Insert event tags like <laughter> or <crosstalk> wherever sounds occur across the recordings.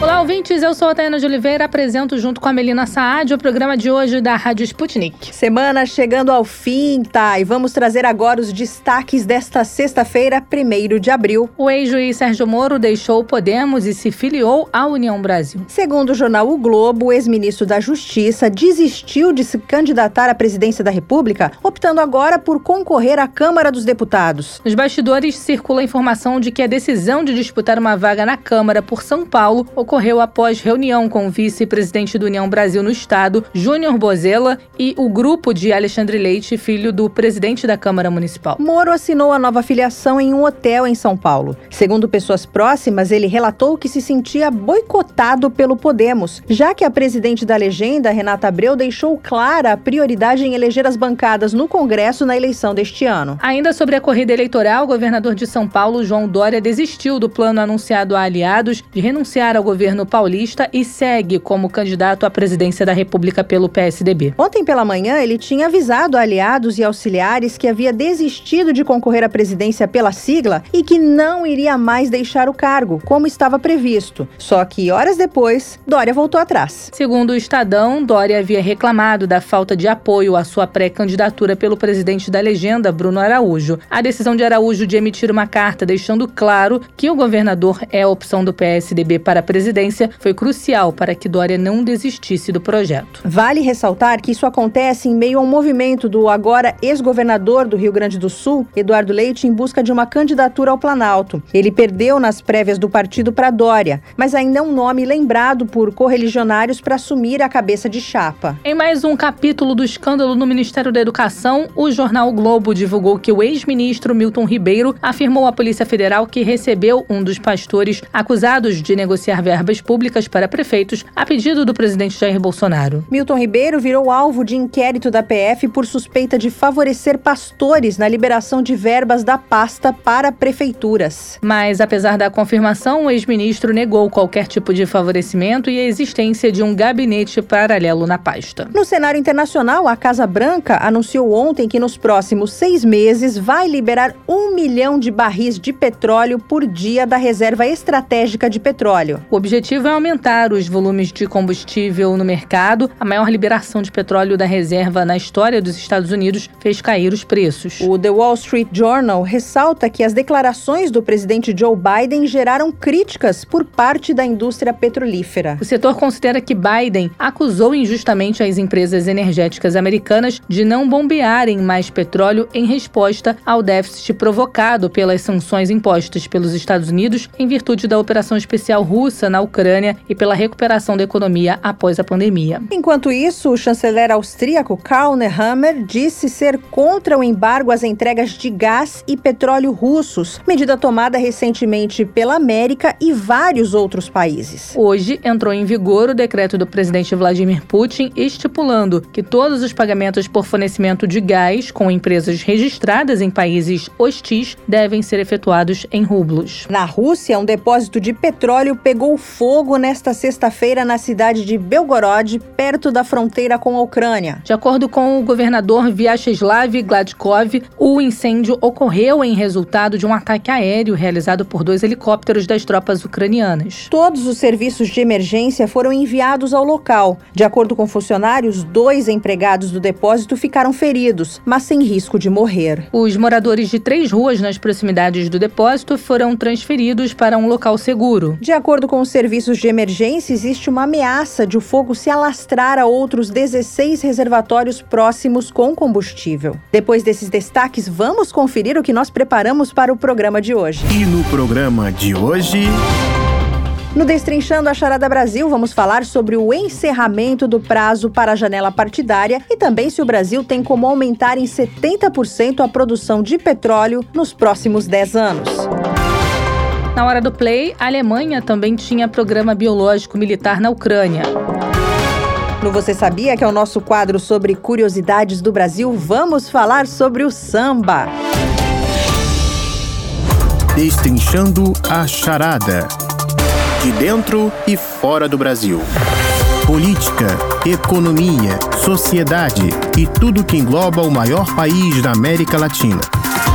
Olá, ouvintes. Eu sou a Tayana de Oliveira, apresento junto com a Melina Saad o programa de hoje da Rádio Sputnik. Semana chegando ao fim, tá? E vamos trazer agora os destaques desta sexta-feira, 1 de abril. O ex-juiz Sérgio Moro deixou o Podemos e se filiou à União Brasil. Segundo o jornal O Globo, o ex-ministro da Justiça desistiu de se candidatar à presidência da República, optando agora por concorrer à Câmara dos Deputados. Nos bastidores circula a informação de que a decisão de disputar uma vaga na Câmara por São Paulo ocorreu após reunião com o vice-presidente do União Brasil no Estado, Júnior Bozella, e o grupo de Alexandre Leite, filho do presidente da Câmara Municipal. Moro assinou a nova filiação em um hotel em São Paulo. Segundo pessoas próximas, ele relatou que se sentia boicotado pelo Podemos, já que a presidente da legenda, Renata Abreu, deixou clara a prioridade em eleger as bancadas no Congresso na eleição deste ano. Ainda sobre a corrida eleitoral, o governador de São Paulo, João Dória, desistiu do plano anunciado a aliados de renunciar ao governo governo paulista e segue como candidato à presidência da República pelo PSDB. Ontem pela manhã, ele tinha avisado aliados e auxiliares que havia desistido de concorrer à presidência pela sigla e que não iria mais deixar o cargo, como estava previsto. Só que horas depois, Dória voltou atrás. Segundo o Estadão, Dória havia reclamado da falta de apoio à sua pré-candidatura pelo presidente da legenda, Bruno Araújo. A decisão de Araújo de emitir uma carta deixando claro que o governador é a opção do PSDB para presidente presidência foi crucial para que Dória não desistisse do projeto. Vale ressaltar que isso acontece em meio a um movimento do agora ex-governador do Rio Grande do Sul, Eduardo Leite, em busca de uma candidatura ao Planalto. Ele perdeu nas prévias do partido para Dória, mas ainda é um nome lembrado por correligionários para assumir a cabeça de chapa. Em mais um capítulo do escândalo no Ministério da Educação, o jornal Globo divulgou que o ex-ministro Milton Ribeiro afirmou à Polícia Federal que recebeu um dos pastores acusados de negociar verbas verbas públicas para prefeitos a pedido do presidente Jair Bolsonaro. Milton Ribeiro virou alvo de inquérito da PF por suspeita de favorecer pastores na liberação de verbas da pasta para prefeituras. Mas, apesar da confirmação, o ex-ministro negou qualquer tipo de favorecimento e a existência de um gabinete paralelo na pasta. No cenário internacional, a Casa Branca anunciou ontem que nos próximos seis meses vai liberar um milhão de barris de petróleo por dia da reserva estratégica de petróleo. O objetivo é aumentar os volumes de combustível no mercado. A maior liberação de petróleo da reserva na história dos Estados Unidos fez cair os preços. O The Wall Street Journal ressalta que as declarações do presidente Joe Biden geraram críticas por parte da indústria petrolífera. O setor considera que Biden acusou injustamente as empresas energéticas americanas de não bombearem mais petróleo em resposta ao déficit provocado pelas sanções impostas pelos Estados Unidos em virtude da operação especial russa na na Ucrânia e pela recuperação da economia após a pandemia. Enquanto isso, o chanceler austríaco Karl Nehammer disse ser contra o embargo às entregas de gás e petróleo russos, medida tomada recentemente pela América e vários outros países. Hoje entrou em vigor o decreto do presidente Vladimir Putin estipulando que todos os pagamentos por fornecimento de gás com empresas registradas em países hostis devem ser efetuados em rublos. Na Rússia, um depósito de petróleo pegou fogo nesta sexta-feira na cidade de Belgorod, perto da fronteira com a Ucrânia. De acordo com o governador Vyacheslav Gladkov, o incêndio ocorreu em resultado de um ataque aéreo realizado por dois helicópteros das tropas ucranianas. Todos os serviços de emergência foram enviados ao local. De acordo com funcionários, dois empregados do depósito ficaram feridos, mas sem risco de morrer. Os moradores de três ruas nas proximidades do depósito foram transferidos para um local seguro. De acordo com os serviços de emergência, existe uma ameaça de o fogo se alastrar a outros 16 reservatórios próximos com combustível. Depois desses destaques, vamos conferir o que nós preparamos para o programa de hoje. E no programa de hoje. No Destrinchando a Charada Brasil, vamos falar sobre o encerramento do prazo para a janela partidária e também se o Brasil tem como aumentar em 70% a produção de petróleo nos próximos 10 anos. Na hora do play, a Alemanha também tinha programa biológico militar na Ucrânia. No Você Sabia, que é o nosso quadro sobre curiosidades do Brasil, vamos falar sobre o samba. Destrinchando a charada. De dentro e fora do Brasil. Política, economia, sociedade e tudo que engloba o maior país da América Latina.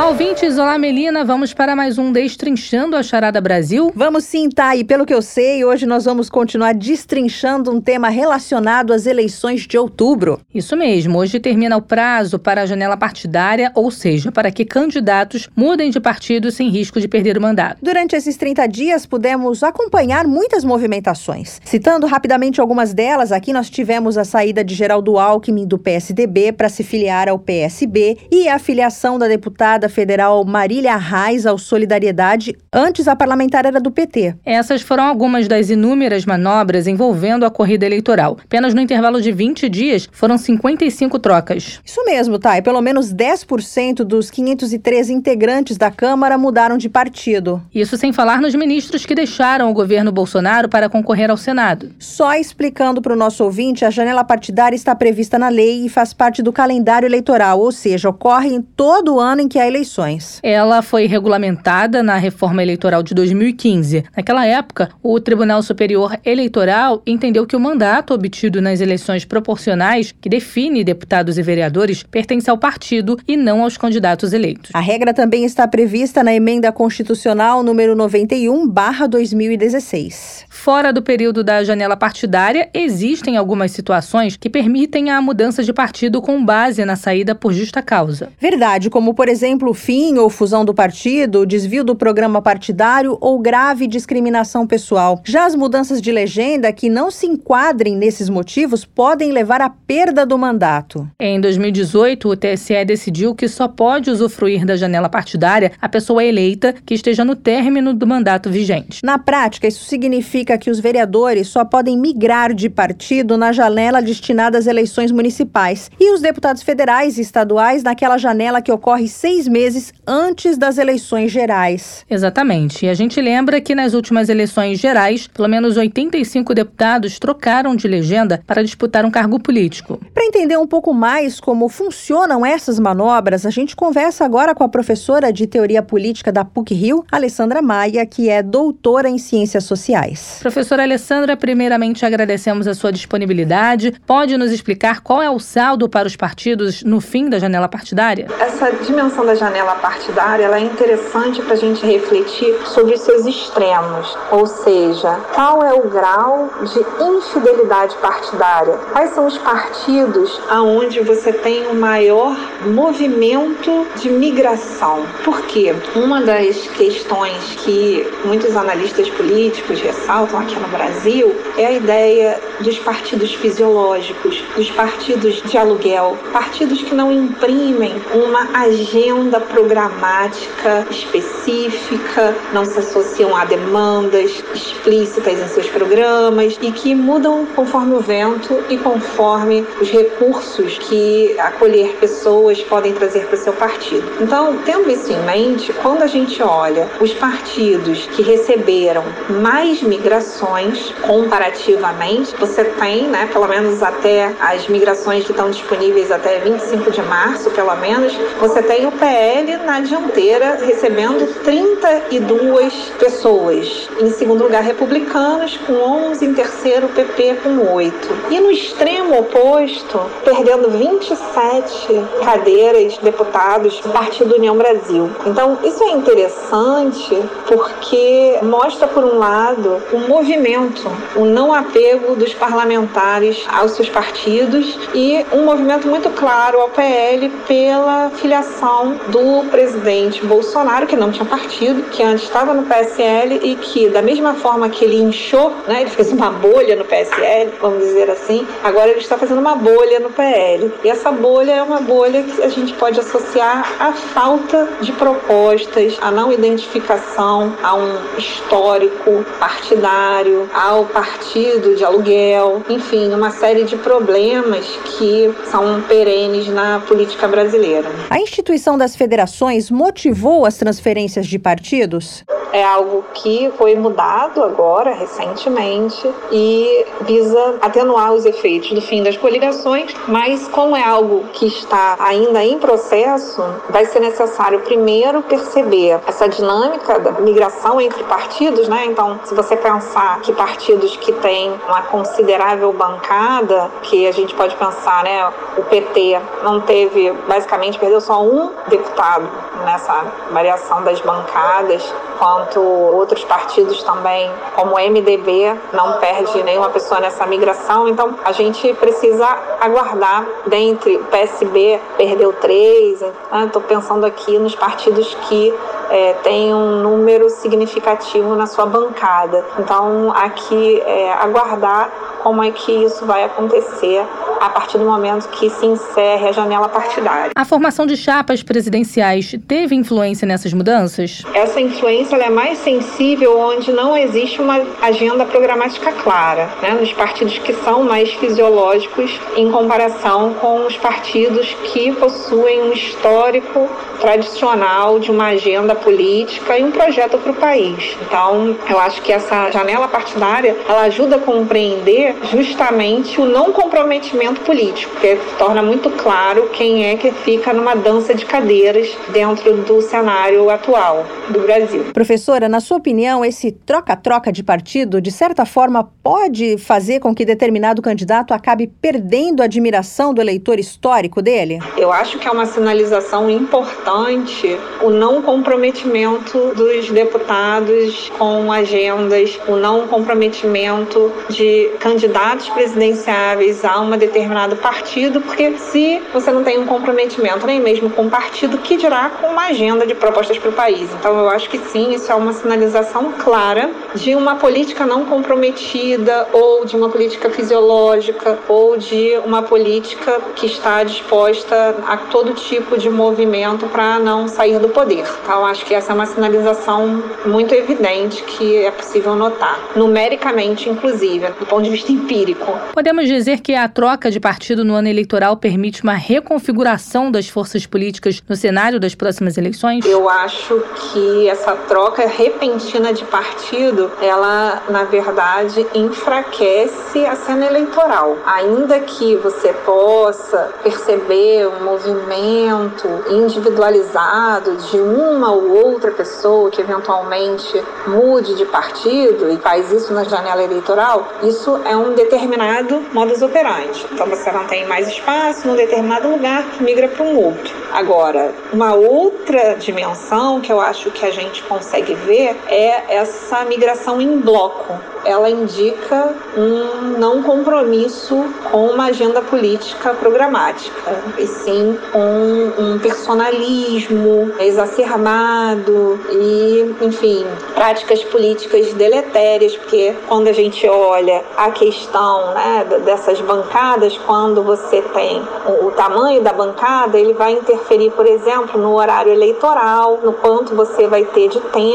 Olá, ouvintes. Olá, Melina. Vamos para mais um Destrinchando a Charada Brasil? Vamos sim, tá. E pelo que eu sei, hoje nós vamos continuar destrinchando um tema relacionado às eleições de outubro. Isso mesmo. Hoje termina o prazo para a janela partidária, ou seja, para que candidatos mudem de partido sem risco de perder o mandato. Durante esses 30 dias, pudemos acompanhar muitas movimentações. Citando rapidamente algumas delas, aqui nós tivemos a saída de Geraldo Alckmin do PSDB para se filiar ao PSB e a filiação da deputada deputada federal Marília Reis ao Solidariedade, antes a parlamentar era do PT. Essas foram algumas das inúmeras manobras envolvendo a corrida eleitoral. Apenas no intervalo de 20 dias foram 55 trocas. Isso mesmo, tá? E pelo menos 10% dos 513 integrantes da Câmara mudaram de partido. Isso sem falar nos ministros que deixaram o governo Bolsonaro para concorrer ao Senado. Só explicando para o nosso ouvinte, a janela partidária está prevista na lei e faz parte do calendário eleitoral, ou seja, ocorre em todo o ano em que há eleições. Ela foi regulamentada na reforma eleitoral de 2015. Naquela época, o Tribunal Superior Eleitoral entendeu que o mandato obtido nas eleições proporcionais, que define deputados e vereadores, pertence ao partido e não aos candidatos eleitos. A regra também está prevista na emenda constitucional número 91/2016. Fora do período da janela partidária, existem algumas situações que permitem a mudança de partido com base na saída por justa causa. Verdade, como por exemplo exemplo, fim ou fusão do partido, desvio do programa partidário ou grave discriminação pessoal. Já as mudanças de legenda que não se enquadrem nesses motivos podem levar à perda do mandato. Em 2018, o TSE decidiu que só pode usufruir da janela partidária a pessoa eleita que esteja no término do mandato vigente. Na prática, isso significa que os vereadores só podem migrar de partido na janela destinada às eleições municipais e os deputados federais e estaduais naquela janela que ocorre seis meses antes das eleições gerais. Exatamente. E a gente lembra que nas últimas eleições gerais, pelo menos 85 deputados trocaram de legenda para disputar um cargo político. Para entender um pouco mais como funcionam essas manobras, a gente conversa agora com a professora de Teoria Política da PUC-Rio, Alessandra Maia, que é doutora em Ciências Sociais. Professora Alessandra, primeiramente agradecemos a sua disponibilidade. Pode nos explicar qual é o saldo para os partidos no fim da janela partidária? Essa dimensão da janela partidária ela é interessante para a gente refletir sobre seus extremos, ou seja, qual é o grau de infidelidade partidária? Quais são os partidos aonde você tem o maior movimento de migração? Por quê? Uma das questões que muitos analistas políticos ressaltam aqui no Brasil é a ideia dos partidos fisiológicos, dos partidos de aluguel, partidos que não imprimem uma agenda agenda programática específica, não se associam a demandas explícitas em seus programas e que mudam conforme o vento e conforme os recursos que acolher pessoas podem trazer para o seu partido. Então, tendo isso em mente, quando a gente olha os partidos que receberam mais migrações comparativamente, você tem, né, pelo menos até as migrações que estão disponíveis até 25 de março, pelo menos, você tem o PL PL na dianteira, recebendo 32 pessoas. Em segundo lugar, republicanos, com 11. Em terceiro, PP, com 8. E no extremo oposto, perdendo 27 cadeiras, deputados, Partido União Brasil. Então, isso é interessante porque mostra, por um lado, o um movimento, o um não apego dos parlamentares aos seus partidos e um movimento muito claro ao PL pela filiação do presidente Bolsonaro, que não tinha partido, que antes estava no PSL e que, da mesma forma que ele inchou, né, ele fez uma bolha no PSL, vamos dizer assim, agora ele está fazendo uma bolha no PL. E essa bolha é uma bolha que a gente pode associar à falta de propostas, à não identificação, a um histórico partidário, ao partido de aluguel, enfim, uma série de problemas que são perenes na política brasileira. A instituição das federações motivou as transferências de partidos? É algo que foi mudado agora, recentemente, e visa atenuar os efeitos do fim das coligações, mas como é algo que está ainda em processo, vai ser necessário primeiro perceber essa dinâmica da migração entre partidos, né? Então, se você pensar que partidos que têm uma considerável bancada, que a gente pode pensar, né? O PT não teve, basicamente, perdeu só um deputado nessa variação das bancadas, quanto outros partidos também, como o MDB, não perde nenhuma pessoa nessa migração. Então, a gente precisa aguardar. Dentre o PSB perdeu três, estou né? pensando aqui nos partidos que é, têm um número significativo na sua bancada. Então, aqui é, aguardar como é que isso vai acontecer a partir do momento que se encerre a janela partidária. A formação de chapas presidenciais teve influência nessas mudanças? Essa influência é mais sensível onde não existe uma agenda programática clara, né? nos partidos que são mais fisiológicos em comparação com os partidos que possuem um histórico tradicional de uma agenda política e um projeto para o país. Então, eu acho que essa janela partidária ela ajuda a compreender justamente o não comprometimento político, que torna muito claro quem é que fica numa dança de cadeiras dentro do cenário atual do Brasil. Professora, na sua opinião, esse troca-troca de partido, de certa forma, pode fazer com que determinado candidato acabe perdendo a admiração do eleitor histórico dele? Eu acho que é uma sinalização importante o não comprometimento dos deputados com agendas, o não comprometimento de candidatos presidenciáveis a um determinado partido, porque se você não tem um comprometimento nem mesmo com o partido, que dirá com uma agenda de propostas para o país. Então eu acho que sim, isso uma sinalização clara de uma política não comprometida ou de uma política fisiológica ou de uma política que está disposta a todo tipo de movimento para não sair do poder. Então acho que essa é uma sinalização muito evidente que é possível notar, numericamente inclusive, do ponto de vista empírico. Podemos dizer que a troca de partido no ano eleitoral permite uma reconfiguração das forças políticas no cenário das próximas eleições? Eu acho que essa troca repentina de partido, ela na verdade enfraquece a cena eleitoral. Ainda que você possa perceber um movimento individualizado de uma ou outra pessoa que eventualmente mude de partido e faz isso na janela eleitoral, isso é um determinado modus operandi. Então você não tem mais espaço num determinado lugar, migra para um outro. Agora, uma outra dimensão que eu acho que a gente consegue ver é essa migração em bloco. Ela indica um não compromisso com uma agenda política programática, e sim com um personalismo exacerbado e, enfim, práticas políticas deletérias, porque quando a gente olha a questão né, dessas bancadas, quando você tem o tamanho da bancada, ele vai interferir, por exemplo, no horário eleitoral, no quanto você vai ter de tempo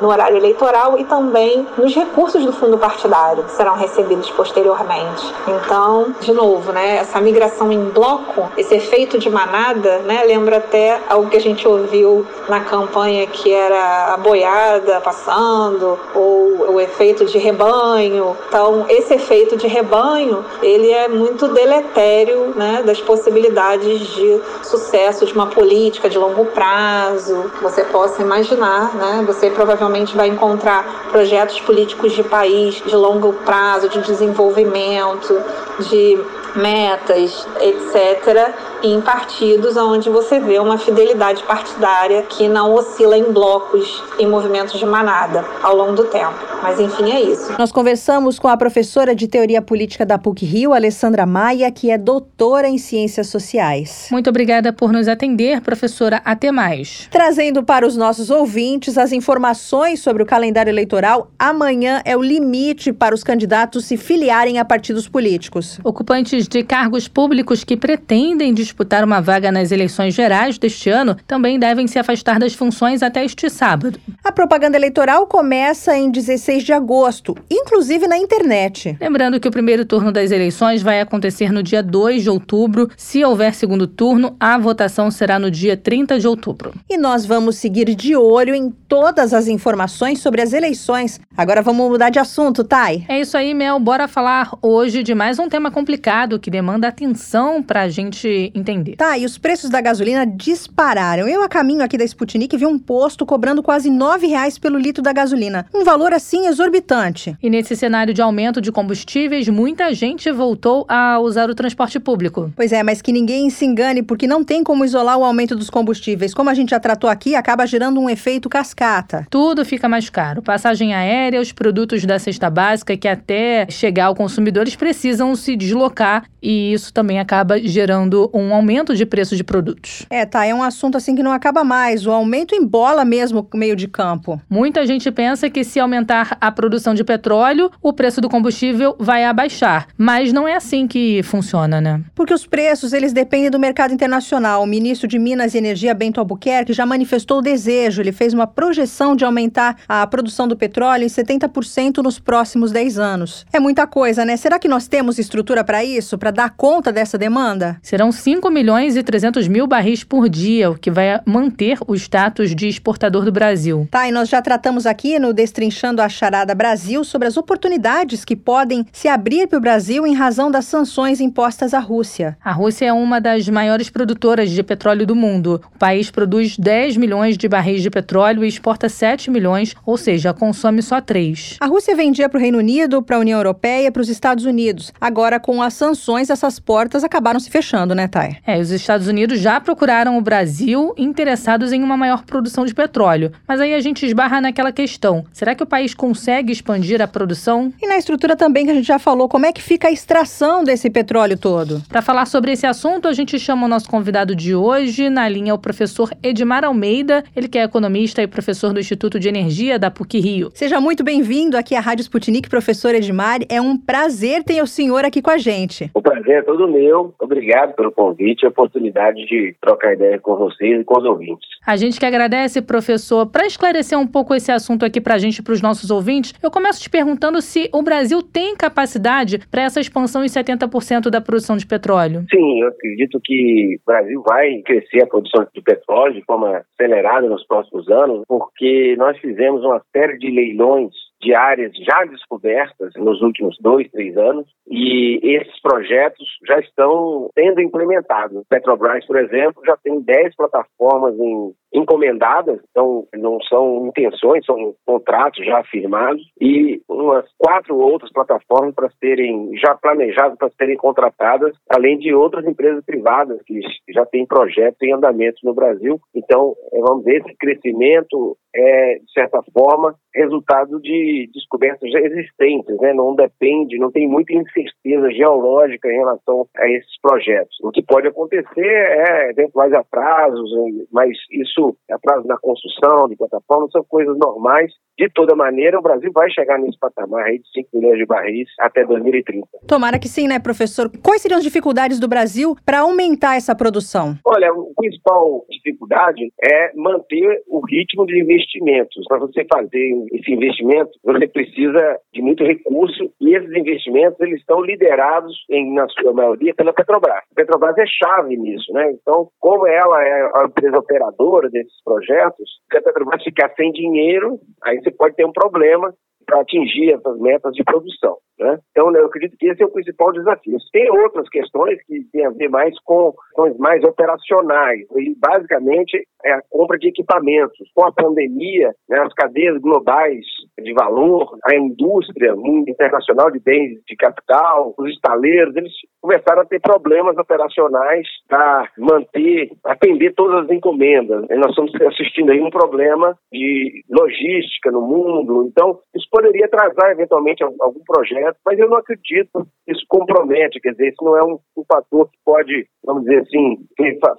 no horário eleitoral e também nos recursos do fundo partidário que serão recebidos posteriormente. Então, de novo, né, essa migração em bloco, esse efeito de manada, né, lembra até algo que a gente ouviu na campanha que era a boiada passando ou o efeito de rebanho. Então, esse efeito de rebanho, ele é muito deletério, né, das possibilidades de sucesso de uma política de longo prazo. Você possa imaginar, né, você provavelmente vai encontrar projetos políticos de país de longo prazo, de desenvolvimento, de metas, etc., em partidos onde você vê uma fidelidade partidária que não oscila em blocos, em movimentos de manada ao longo do tempo. Mas enfim, é isso. Nós conversamos com a professora de Teoria Política da PUC Rio, Alessandra Maia, que é doutora em Ciências Sociais. Muito obrigada por nos atender, professora. Até mais. Trazendo para os nossos ouvintes as informações sobre o calendário eleitoral, amanhã é o limite para os candidatos se filiarem a partidos políticos. Ocupantes de cargos públicos que pretendem disputar uma vaga nas eleições gerais deste ano também devem se afastar das funções até este sábado. A propaganda eleitoral começa em 16 de agosto, inclusive na internet. Lembrando que o primeiro turno das eleições vai acontecer no dia 2 de outubro. Se houver segundo turno, a votação será no dia 30 de outubro. E nós vamos seguir de olho em todas as informações sobre as eleições. Agora vamos mudar de assunto, Thay. É isso aí, Mel. Bora falar hoje de mais um tema complicado que demanda atenção para a gente entender. Tá, e os preços da gasolina dispararam. Eu, a caminho aqui da Sputnik, vi um posto cobrando quase R$ reais pelo litro da gasolina. Um valor assim exorbitante. E nesse cenário de aumento de combustíveis, muita gente voltou a usar o transporte público. Pois é, mas que ninguém se engane, porque não tem como isolar o aumento dos combustíveis. Como a gente já tratou aqui, acaba gerando um efeito cascata. Tudo fica mais caro. Passagem aérea, os produtos da cesta básica, que até chegar ao consumidor, eles precisam se deslocar e isso também acaba gerando um aumento de preço de produtos. É, tá, é um assunto assim que não acaba mais. O aumento embola mesmo o meio de campo. Muita gente pensa que se aumentar a produção de petróleo, o preço do combustível vai abaixar, mas não é assim que funciona, né? Porque os preços, eles dependem do mercado internacional. O ministro de Minas e Energia, Bento Albuquerque, já manifestou o desejo, ele fez uma projeção de aumentar a produção do petróleo em 70% nos próximos 10 anos. É muita coisa, né? Será que nós temos estrutura para isso, para dar conta dessa demanda? Serão 5 milhões e 300 mil barris por dia, o que vai manter o status de exportador do Brasil. Tá, e nós já tratamos aqui no Destrinchando a Charada Brasil sobre as oportunidades que podem se abrir para o Brasil em razão das sanções impostas à Rússia. A Rússia é uma das maiores produtoras de petróleo do mundo. O país produz 10 milhões de barris de petróleo e exporta 7 milhões, ou seja, consome só 3. A Rússia vendia para o Reino Unido, para a União Europeia, para os Estados Unidos. Agora, com as sanções, essas portas acabaram se fechando, né, Thay? É, os Estados Unidos já procuraram o Brasil interessados em uma maior produção de petróleo. Mas aí a gente esbarra naquela questão: será que o país consegue expandir a produção? E na estrutura também que a gente já falou, como é que fica a extração desse petróleo todo? Para falar sobre esse assunto, a gente chama o nosso convidado de hoje. Na linha, o professor Edmar Almeida, ele que é economista e professor do Instituto de Energia da PUC Rio. Seja muito bem-vindo aqui à Rádio Sputnik, professor Edmar. É um prazer ter o senhor aqui com a gente. O prazer é todo meu. Obrigado pelo convite e a oportunidade de trocar ideia com vocês e com os ouvintes. A gente que agradece, professor. Para esclarecer um pouco esse assunto aqui para a gente e para os nossos ouvintes, eu começo te perguntando se o Brasil tem capacidade para essa expansão em 70% da produção de petróleo. Sim, eu acredito que o Brasil vai crescer a produção de petróleo de forma acelerada nos próximos anos, porque nós fizemos uma série de leilões de áreas já descobertas nos últimos dois, três anos, e esses projetos já estão sendo implementados. Petrobras, por exemplo, já tem 10 plataformas em, encomendadas, então não são intenções, são contratos já firmados, e umas quatro outras plataformas para serem já planejadas para serem contratadas, além de outras empresas privadas que já têm projetos em andamento no Brasil. Então, é, vamos ver, esse crescimento é, de certa forma, resultado de descobertas já existentes, né? não depende, não tem muita incerteza geológica em relação a esses projetos. O que pode acontecer é eventuais atrasos, mas isso, atraso na construção de plataformas, são coisas normais. De toda maneira, o Brasil vai chegar nesse patamar aí de 5 milhões de barris até 2030. Tomara que sim, né, professor? Quais seriam as dificuldades do Brasil para aumentar essa produção? Olha, a principal dificuldade é manter o ritmo de investimento investimentos. Para você fazer esse investimento, você precisa de muito recurso e esses investimentos eles estão liderados, em, na sua maioria, pela Petrobras. A Petrobras é chave nisso, né? Então, como ela é a empresa operadora desses projetos, se a Petrobras ficar sem dinheiro, aí você pode ter um problema para atingir essas metas de produção. Né? Então, eu acredito que esse é o principal desafio. Tem outras questões que têm a ver mais com questões mais operacionais, e basicamente é a compra de equipamentos. Com a pandemia, né, as cadeias globais de valor, a indústria internacional de bens de capital, os estaleiros, eles começaram a ter problemas operacionais para manter, atender todas as encomendas. E nós estamos assistindo aí um problema de logística no mundo. Então, isso poderia atrasar eventualmente algum projeto, mas eu não acredito que isso compromete, quer dizer, isso não é um, um fator que pode, vamos dizer assim,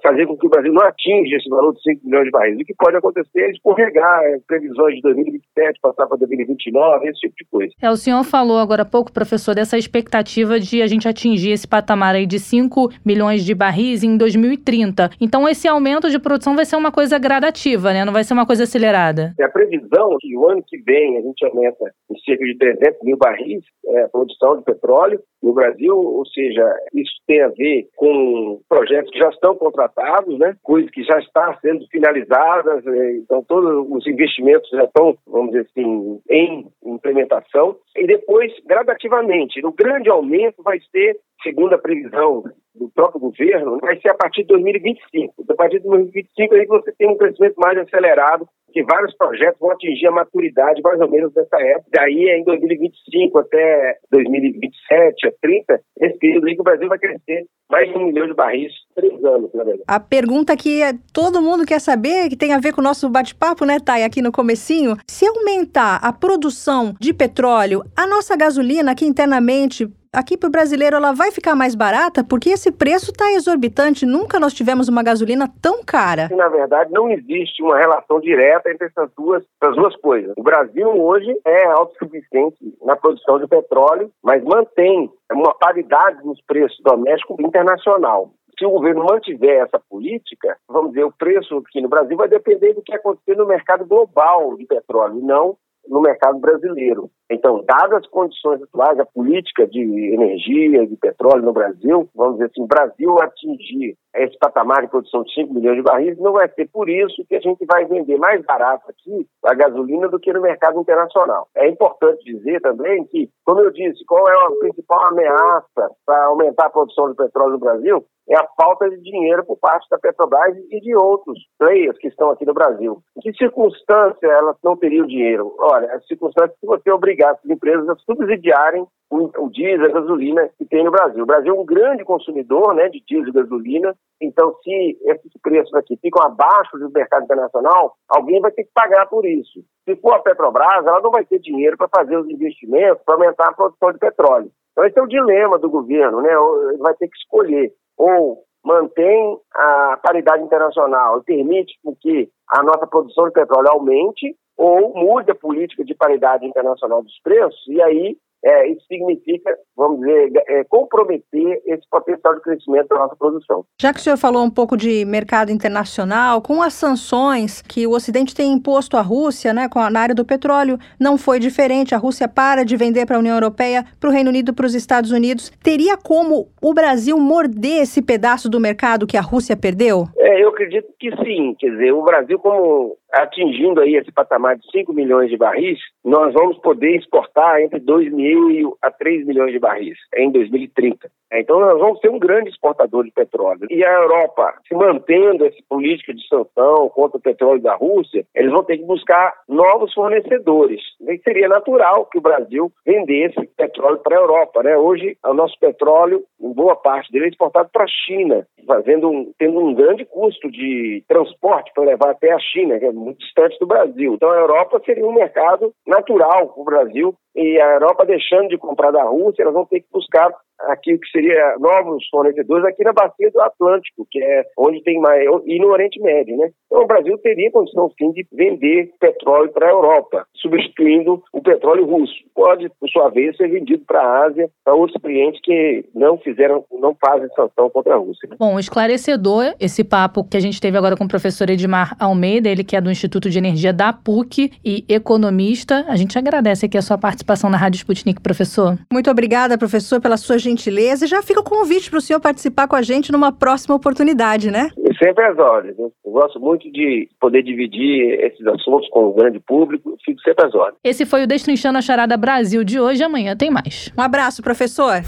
fazer com que o Brasil não atinja esse valor de 5 milhões de barris. O que pode acontecer é escorregar é, previsões de 2027, passar para 2029, esse tipo de coisa. É, o senhor falou agora há pouco, professor, dessa expectativa de a gente atingir esse patamar aí de 5 milhões de barris em 2030. Então, esse aumento de produção vai ser uma coisa gradativa, né? Não vai ser uma coisa acelerada. É a previsão que o ano que vem a gente aumenta em cerca de 300 mil barris é, produção de petróleo no Brasil, ou seja, isso tem a ver com projetos que já estão contratados, né? coisas que já estão sendo finalizadas, é, então todos os investimentos já estão, vamos dizer assim, em implementação, e depois, gradativamente, o grande aumento vai ser, segundo a previsão do próprio governo, vai ser a partir de 2025. A partir de 2025 aí você tem um crescimento mais acelerado, que vários projetos vão atingir a maturidade mais ou menos nessa época. Daí em 2025 até 2027, a 30, esse período aí que o Brasil vai crescer mais de um milhão de barris, três anos, na verdade. A pergunta que todo mundo quer saber, que tem a ver com o nosso bate-papo, né, Thay, aqui no comecinho, se aumentar a produção de petróleo, a nossa gasolina aqui internamente aqui para o brasileiro ela vai ficar mais barata porque esse preço está exorbitante. Nunca nós tivemos uma gasolina tão cara. Na verdade, não existe uma relação direta entre essas duas, essas duas coisas. O Brasil hoje é autossuficiente na produção de petróleo, mas mantém uma paridade nos preços domésticos e internacional se o governo mantiver essa política, vamos dizer, o preço aqui no Brasil vai depender do que acontecer no mercado global de petróleo, não no mercado brasileiro. Então, dadas as condições atuais, a política de energia, de petróleo no Brasil, vamos dizer assim, o Brasil atingir esse patamar de produção de 5 milhões de barris, não vai ser por isso que a gente vai vender mais barato aqui a gasolina do que no mercado internacional. É importante dizer também que, como eu disse, qual é a principal ameaça para aumentar a produção de petróleo no Brasil? é a falta de dinheiro por parte da Petrobras e de outros players que estão aqui no Brasil. Em que circunstância elas não teriam dinheiro? Olha, as circunstâncias que você obrigar as empresas a subsidiarem o, o diesel, a gasolina que tem no Brasil. O Brasil é um grande consumidor né, de diesel e gasolina, então se esses preços aqui ficam abaixo do mercado internacional, alguém vai ter que pagar por isso. Se for a Petrobras, ela não vai ter dinheiro para fazer os investimentos para aumentar a produção de petróleo. Então esse é o dilema do governo, né? Ele vai ter que escolher ou mantém a paridade internacional e permite que a nossa produção de petróleo aumente, ou mude a política de paridade internacional dos preços, e aí é, isso significa, vamos dizer, é, comprometer esse potencial de crescimento da nossa produção. Já que o senhor falou um pouco de mercado internacional, com as sanções que o Ocidente tem imposto à Rússia, né, com a, na área do petróleo, não foi diferente. A Rússia para de vender para a União Europeia, para o Reino Unido, para os Estados Unidos. Teria como o Brasil morder esse pedaço do mercado que a Rússia perdeu? É, eu acredito que sim. Quer dizer, o Brasil, como atingindo aí esse patamar de 5 milhões de barris, nós vamos poder exportar entre 2 mil a 3 milhões de barris em 2030. Então nós vamos ser um grande exportador de petróleo. E a Europa, se mantendo essa política de sanção contra o petróleo da Rússia, eles vão ter que buscar novos fornecedores. E seria natural que o Brasil vendesse petróleo para a Europa. Né? Hoje, o nosso petróleo, em boa parte dele, é exportado para a China, fazendo um, tendo um grande custo de transporte para levar até a China, que é muito distante do Brasil. Então a Europa seria um mercado natural para o Brasil e a Europa deixando de comprar da Rússia, elas vão ter que buscar aqui o que seria novos fornecedores aqui na bacia do Atlântico, que é onde tem mais e no Oriente Médio, né? Então o Brasil teria condição sim de vender petróleo para a Europa, substituindo o petróleo russo. Pode, por sua vez, ser vendido para a Ásia, para outros clientes que não fizeram, não fazem sanção contra a Rússia. Né? Bom, esclarecedor esse papo que a gente teve agora com o professor Edmar Almeida, ele que é do Instituto de Energia da PUC e economista. A gente agradece aqui a sua participação na Rádio Sputnik, professor. Muito obrigada, professor, pela sua gentileza. E já fica o convite para o senhor participar com a gente numa próxima oportunidade, né? sempre às ordens. Eu gosto muito de poder dividir esses assuntos com o grande público. Fico sempre às ordens. Esse foi o Destrinchando a Charada Brasil de hoje. Amanhã tem mais. Um abraço, professor.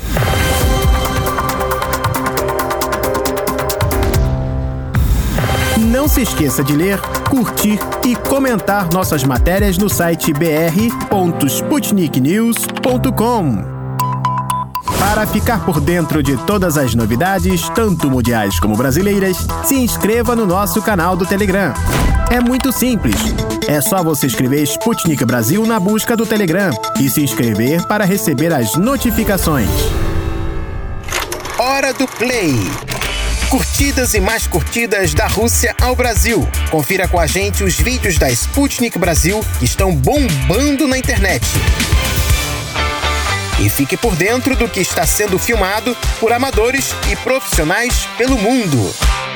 Não se esqueça de ler, curtir e comentar nossas matérias no site br.sputniknews.com. Para ficar por dentro de todas as novidades, tanto mundiais como brasileiras, se inscreva no nosso canal do Telegram. É muito simples. É só você escrever Sputnik Brasil na busca do Telegram e se inscrever para receber as notificações. Hora do Play. Curtidas e mais curtidas da Rússia ao Brasil. Confira com a gente os vídeos da Sputnik Brasil que estão bombando na internet e fique por dentro do que está sendo filmado por amadores e profissionais pelo mundo.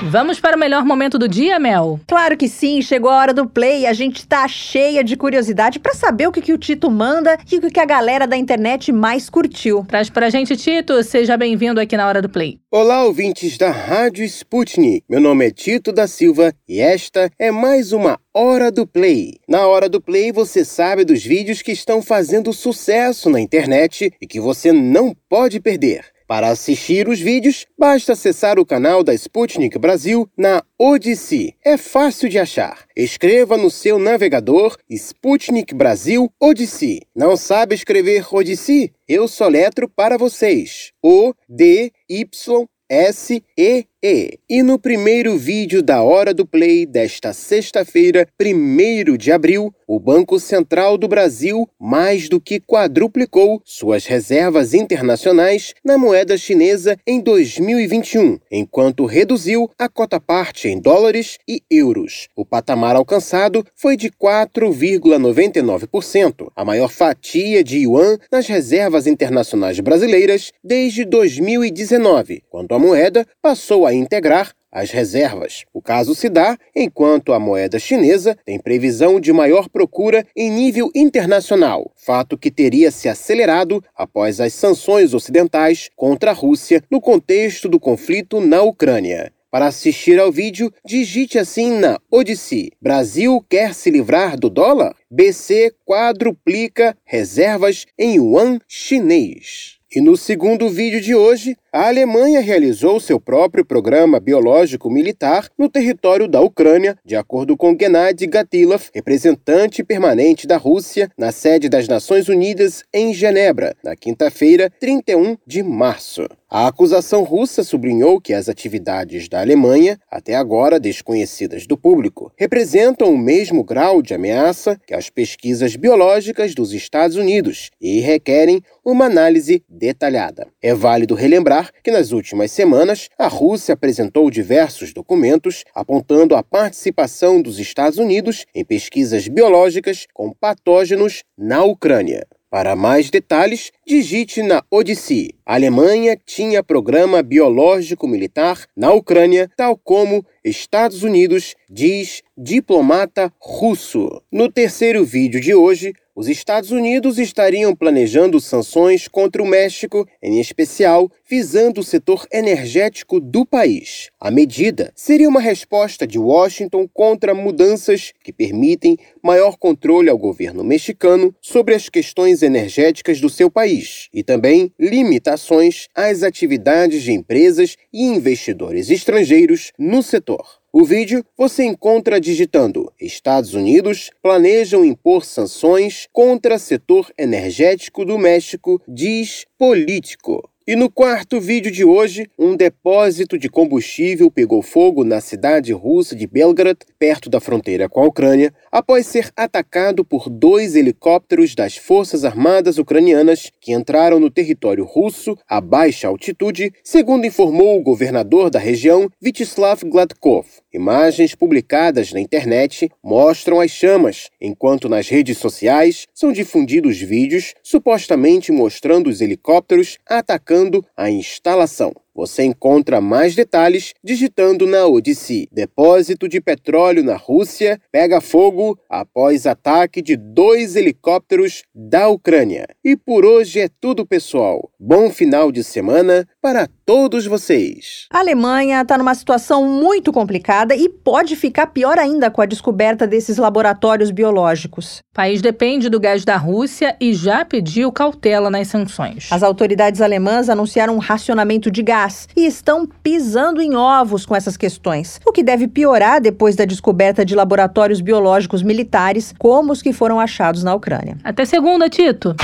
Vamos para o melhor momento do dia, Mel? Claro que sim, chegou a hora do play. A gente tá cheia de curiosidade para saber o que, que o Tito manda e o que, que a galera da internet mais curtiu. Traz pra gente, Tito. Seja bem-vindo aqui na hora do play. Olá, ouvintes da Rádio Sputnik. Meu nome é Tito da Silva e esta é mais uma Hora do Play. Na Hora do Play você sabe dos vídeos que estão fazendo sucesso na internet e que você não pode perder. Para assistir os vídeos, basta acessar o canal da Sputnik Brasil na Odyssey. É fácil de achar. Escreva no seu navegador Sputnik Brasil Odyssey. Não sabe escrever Odyssey? Eu soletro para vocês. O D Y S E e, e no primeiro vídeo da Hora do Play desta sexta-feira, 1 de abril, o Banco Central do Brasil mais do que quadruplicou suas reservas internacionais na moeda chinesa em 2021, enquanto reduziu a cota-parte em dólares e euros. O patamar alcançado foi de 4,99%, a maior fatia de yuan nas reservas internacionais brasileiras desde 2019, quando a moeda passou a integrar as reservas. O caso se dá enquanto a moeda chinesa tem previsão de maior procura em nível internacional, fato que teria se acelerado após as sanções ocidentais contra a Rússia no contexto do conflito na Ucrânia. Para assistir ao vídeo, digite assim na Odyssey: Brasil quer se livrar do dólar? BC quadruplica reservas em yuan chinês. E no segundo vídeo de hoje, a Alemanha realizou seu próprio programa biológico militar no território da Ucrânia, de acordo com Gennady Gatilov, representante permanente da Rússia na sede das Nações Unidas em Genebra, na quinta-feira, 31 de março. A acusação russa sublinhou que as atividades da Alemanha, até agora desconhecidas do público, representam o mesmo grau de ameaça que as pesquisas biológicas dos Estados Unidos e requerem uma análise detalhada. É válido relembrar que nas últimas semanas a Rússia apresentou diversos documentos apontando a participação dos Estados Unidos em pesquisas biológicas com patógenos na Ucrânia. Para mais detalhes, digite na Odyssey. A Alemanha tinha programa biológico militar na Ucrânia, tal como Estados Unidos, diz diplomata russo. No terceiro vídeo de hoje, os Estados Unidos estariam planejando sanções contra o México, em especial visando o setor energético do país. A medida seria uma resposta de Washington contra mudanças que permitem maior controle ao governo mexicano sobre as questões energéticas do seu país e também limitações às atividades de empresas e investidores estrangeiros no setor. O vídeo você encontra digitando Estados Unidos planejam impor sanções contra setor energético do México, diz político. E no quarto vídeo de hoje, um depósito de combustível pegou fogo na cidade russa de Belgrad, perto da fronteira com a Ucrânia, após ser atacado por dois helicópteros das Forças Armadas Ucranianas que entraram no território russo a baixa altitude, segundo informou o governador da região, Vyacheslav Gladkov. Imagens publicadas na internet mostram as chamas, enquanto nas redes sociais são difundidos vídeos supostamente mostrando os helicópteros atacando a instalação. Você encontra mais detalhes digitando na Odyssey. Depósito de petróleo na Rússia pega fogo após ataque de dois helicópteros da Ucrânia. E por hoje é tudo, pessoal. Bom final de semana para todos vocês. A Alemanha está numa situação muito complicada e pode ficar pior ainda com a descoberta desses laboratórios biológicos. O país depende do gás da Rússia e já pediu cautela nas sanções. As autoridades alemãs anunciaram um racionamento de gás gás e estão pisando em ovos com essas questões, o que deve piorar depois da descoberta de laboratórios biológicos militares como os que foram achados na Ucrânia. Até segunda, Tito.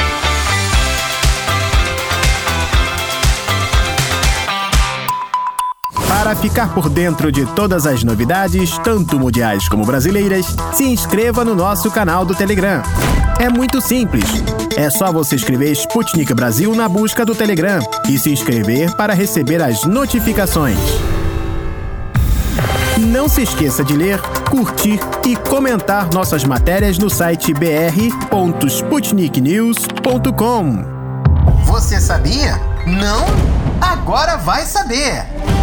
Para ficar por dentro de todas as novidades, tanto mundiais como brasileiras, se inscreva no nosso canal do Telegram. É muito simples. É só você escrever Sputnik Brasil na busca do Telegram e se inscrever para receber as notificações. Não se esqueça de ler, curtir e comentar nossas matérias no site br.sputniknews.com. Você sabia? Não? Agora vai saber!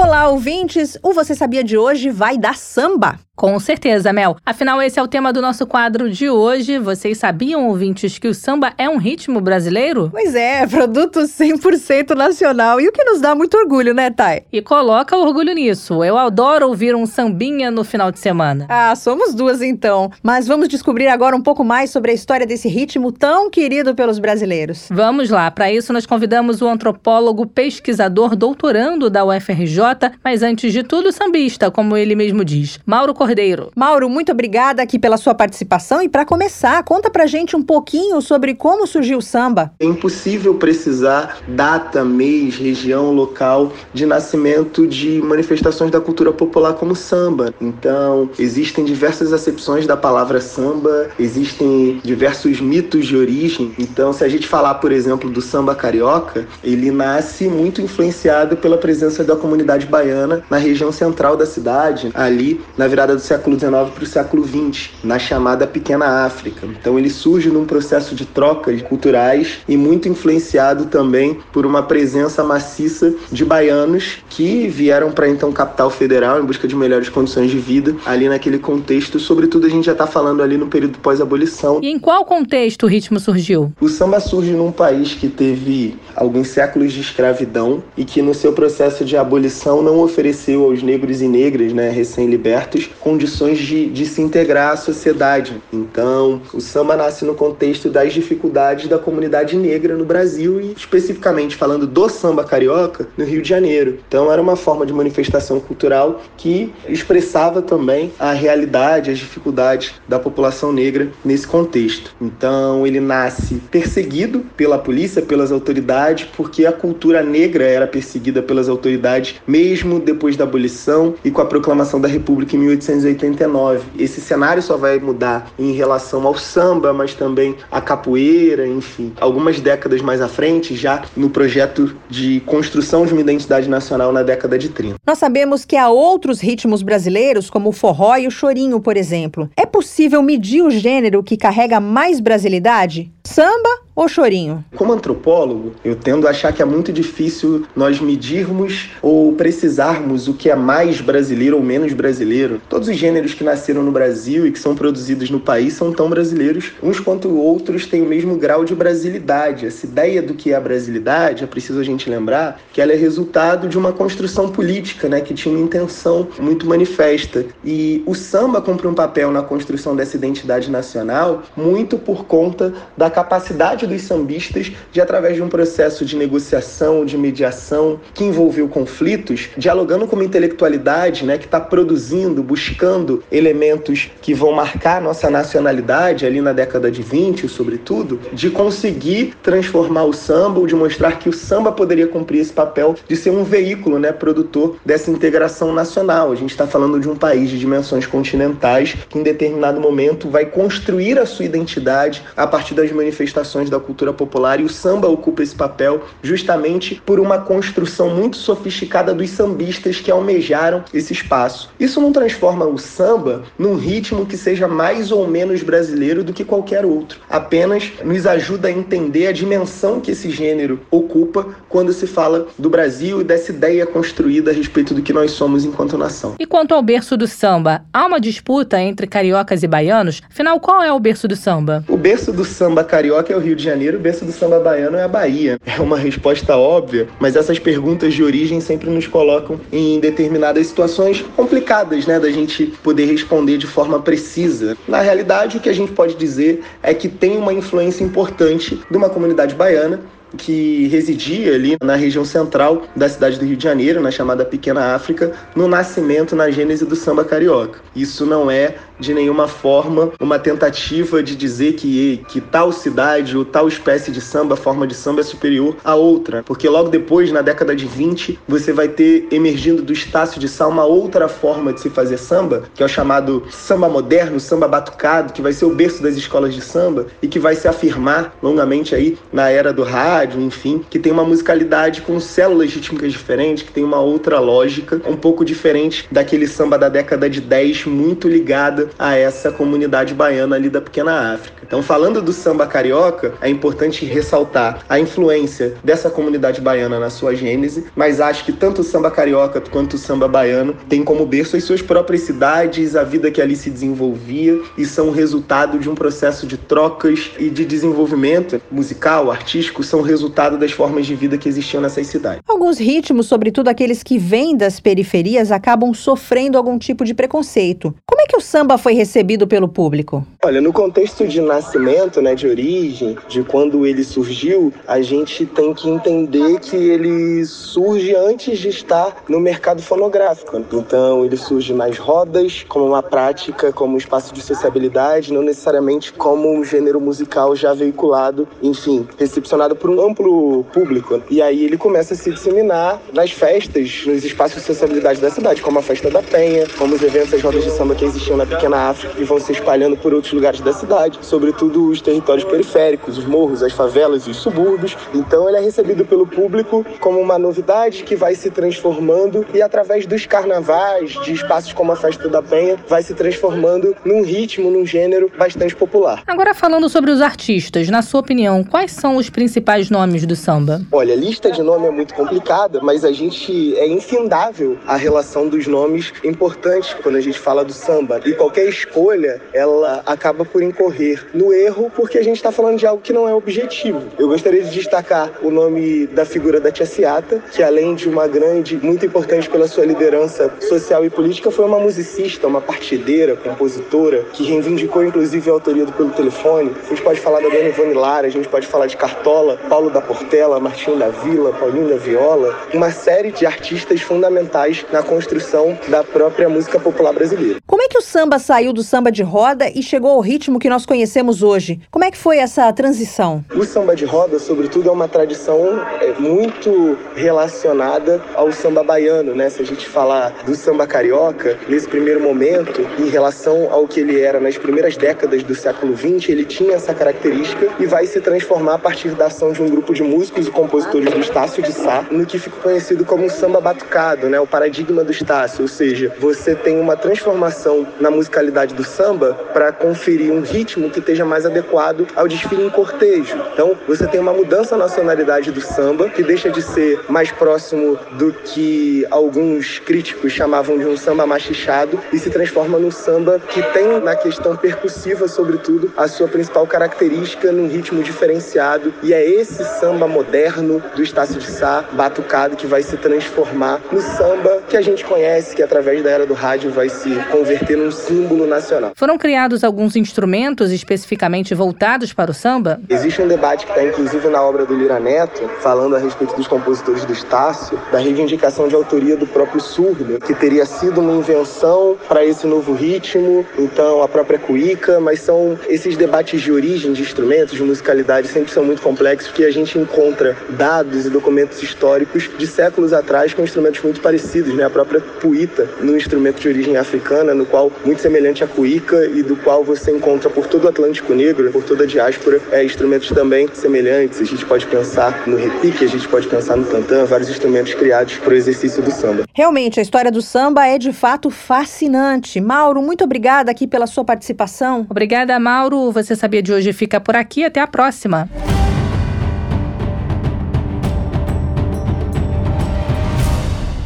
Olá, ouvintes! O Você Sabia de hoje vai dar samba. Com certeza, Mel. Afinal, esse é o tema do nosso quadro de hoje. Vocês sabiam, ouvintes, que o samba é um ritmo brasileiro? Pois é, <laughs> produto 100% nacional. E o que nos dá muito orgulho, né, Thay? E coloca orgulho nisso. Eu adoro ouvir um sambinha no final de semana. Ah, somos duas então. Mas vamos descobrir agora um pouco mais sobre a história desse ritmo tão querido pelos brasileiros. Vamos lá. Para isso, nós convidamos o antropólogo, pesquisador, doutorando da UFRJ, mas antes de tudo, sambista, como ele mesmo diz, Mauro Cordeiro. Mauro, muito obrigada aqui pela sua participação e para começar, conta pra gente um pouquinho sobre como surgiu o samba. É impossível precisar data, mês, região, local de nascimento de manifestações da cultura popular como samba. Então, existem diversas acepções da palavra samba, existem diversos mitos de origem. Então, se a gente falar, por exemplo, do samba carioca, ele nasce muito influenciado pela presença da comunidade baiana na região central da cidade, ali na virada do século XIX para o século XX, na chamada Pequena África. Então ele surge num processo de trocas culturais e muito influenciado também por uma presença maciça de baianos que vieram para então capital federal em busca de melhores condições de vida ali naquele contexto. Sobretudo a gente já está falando ali no período pós-abolição. E em qual contexto o ritmo surgiu? O samba surge num país que teve alguns séculos de escravidão e que no seu processo de abolição não ofereceu aos negros e negras, né, recém-libertos, condições de, de se integrar à sociedade. Então, o samba nasce no contexto das dificuldades da comunidade negra no Brasil e especificamente falando do samba carioca no Rio de Janeiro. Então, era uma forma de manifestação cultural que expressava também a realidade, as dificuldades da população negra nesse contexto. Então, ele nasce perseguido pela polícia, pelas autoridades, porque a cultura negra era perseguida pelas autoridades mesmo depois da abolição e com a proclamação da República em 1800 1989. Esse cenário só vai mudar em relação ao samba, mas também à capoeira, enfim. Algumas décadas mais à frente, já no projeto de construção de uma identidade nacional na década de 30. Nós sabemos que há outros ritmos brasileiros, como o forró e o chorinho, por exemplo. É possível medir o gênero que carrega mais brasilidade? Samba ou chorinho? Como antropólogo, eu tendo a achar que é muito difícil nós medirmos ou precisarmos o que é mais brasileiro ou menos brasileiro. Todos os gêneros que nasceram no Brasil e que são produzidos no país são tão brasileiros, uns quanto outros têm o mesmo grau de brasilidade. Essa ideia do que é a brasilidade, é preciso a gente lembrar que ela é resultado de uma construção política, né, que tinha uma intenção muito manifesta. E o samba cumpre um papel na construção dessa identidade nacional muito por conta da capacidade dos sambistas de, através de um processo de negociação, de mediação, que envolveu conflitos, dialogando com uma intelectualidade né, que está produzindo, buscando elementos que vão marcar nossa nacionalidade ali na década de 20, sobretudo, de conseguir transformar o samba ou de mostrar que o samba poderia cumprir esse papel de ser um veículo né, produtor dessa integração nacional. A gente está falando de um país de dimensões continentais que, em determinado momento, vai construir a sua identidade a partir das manifestações da cultura popular e o samba ocupa esse papel justamente por uma construção muito sofisticada dos sambistas que almejaram esse espaço. Isso não transforma o samba num ritmo que seja mais ou menos brasileiro do que qualquer outro. Apenas nos ajuda a entender a dimensão que esse gênero ocupa quando se fala do Brasil e dessa ideia construída a respeito do que nós somos enquanto nação. E quanto ao berço do samba, há uma disputa entre cariocas e baianos? Afinal, qual é o berço do samba? O berço do samba carioca é o Rio de Janeiro, berço do samba baiano é a Bahia. É uma resposta óbvia, mas essas perguntas de origem sempre nos colocam em determinadas situações complicadas, né, da gente poder responder de forma precisa. Na realidade, o que a gente pode dizer é que tem uma influência importante de uma comunidade baiana que residia ali na região central da cidade do Rio de Janeiro, na chamada Pequena África, no nascimento, na gênese do samba carioca. Isso não é de nenhuma forma uma tentativa de dizer que, que tal cidade ou tal espécie de samba, forma de samba é superior a outra, porque logo depois, na década de 20, você vai ter emergindo do Estácio de Sá uma outra forma de se fazer samba, que é o chamado samba moderno, samba batucado, que vai ser o berço das escolas de samba e que vai se afirmar longamente aí na era do rádio rádio, enfim, que tem uma musicalidade com células rítmicas diferentes, que tem uma outra lógica, um pouco diferente daquele samba da década de 10, muito ligada a essa comunidade baiana ali da pequena África. Então, falando do samba carioca, é importante ressaltar a influência dessa comunidade baiana na sua gênese, mas acho que tanto o samba carioca quanto o samba baiano tem como berço as suas próprias cidades, a vida que ali se desenvolvia e são resultado de um processo de trocas e de desenvolvimento musical, artístico, são resultado das formas de vida que existiam nessas cidades. Alguns ritmos, sobretudo aqueles que vêm das periferias, acabam sofrendo algum tipo de preconceito. Como é que o samba foi recebido pelo público? Olha, no contexto de nascimento, né, de origem, de quando ele surgiu, a gente tem que entender que ele surge antes de estar no mercado fonográfico. Então, ele surge nas rodas, como uma prática, como um espaço de sociabilidade, não necessariamente como um gênero musical já veiculado, enfim, recepcionado por um amplo público. E aí ele começa a se disseminar nas festas, nos espaços de sociabilidade da cidade, como a Festa da Penha, como os eventos, as rodas de samba que existiam na pequena África e vão se espalhando por outros lugares da cidade, sobretudo os territórios periféricos, os morros, as favelas e os subúrbios. Então ele é recebido pelo público como uma novidade que vai se transformando e através dos carnavais, de espaços como a Festa da Penha, vai se transformando num ritmo, num gênero bastante popular. Agora falando sobre os artistas, na sua opinião, quais são os principais nomes do samba? Olha, lista de nome é muito complicada, mas a gente é infindável a relação dos nomes importantes quando a gente fala do samba. E qualquer escolha, ela acaba por incorrer no erro, porque a gente está falando de algo que não é objetivo. Eu gostaria de destacar o nome da figura da Tia Ciata, que além de uma grande, muito importante pela sua liderança social e política, foi uma musicista, uma partideira, compositora, que reivindicou inclusive a autoria do Pelo Telefone. A gente pode falar da Dona Ivone Lara, a gente pode falar de Cartola, Paulo da Portela, Martinho da Vila, Paulinho da Viola, uma série de artistas fundamentais na construção da própria música popular brasileira. Como é que o samba saiu do samba de roda e chegou ao ritmo que nós conhecemos hoje? Como é que foi essa transição? O samba de roda, sobretudo, é uma tradição é, muito relacionada ao samba baiano, né? Se a gente falar do samba carioca, nesse primeiro momento, em relação ao que ele era nas primeiras décadas do século XX, ele tinha essa característica e vai se transformar a partir da ação de um grupo de músicos e compositores do Estácio de Sá, no que fica conhecido como o samba batucado, né? O paradigma do Estácio, ou seja, você tem uma transformação na musicalidade do samba para conferir um ritmo que esteja mais adequado ao desfile em cortejo. Então, você tem uma mudança na sonoridade do samba, que deixa de ser mais próximo do que alguns críticos chamavam de um samba machichado e se transforma num samba que tem na questão percussiva, sobretudo, a sua principal característica num ritmo diferenciado. E é esse samba moderno do Estácio de Sá, batucado, que vai se transformar no samba que a gente conhece, que através da era do rádio vai se converter num símbolo nacional. Foram criados alguns instrumentos especificamente voltados para o samba? Existe um debate que está inclusive na obra do Lira Neto, falando a respeito dos compositores do Estácio, da reivindicação de autoria do próprio surdo, que teria sido uma invenção para esse novo ritmo, então a própria cuíca, mas são esses debates de origem de instrumentos, de musicalidade, sempre são muito complexos, porque a gente encontra dados e documentos históricos de séculos atrás com instrumentos muito parecidos, né? A própria puíta, num instrumento de origem africana, no qual muito semelhante à cuíca e do qual você encontra por todo o Atlântico Negro, por toda a diáspora, é, instrumentos também semelhantes. A gente pode pensar no repique, a gente pode pensar no tantã, vários instrumentos criados para o exercício do samba. Realmente, a história do samba é de fato fascinante. Mauro, muito obrigada aqui pela sua participação. Obrigada, Mauro. Você sabia de hoje fica por aqui. Até a próxima.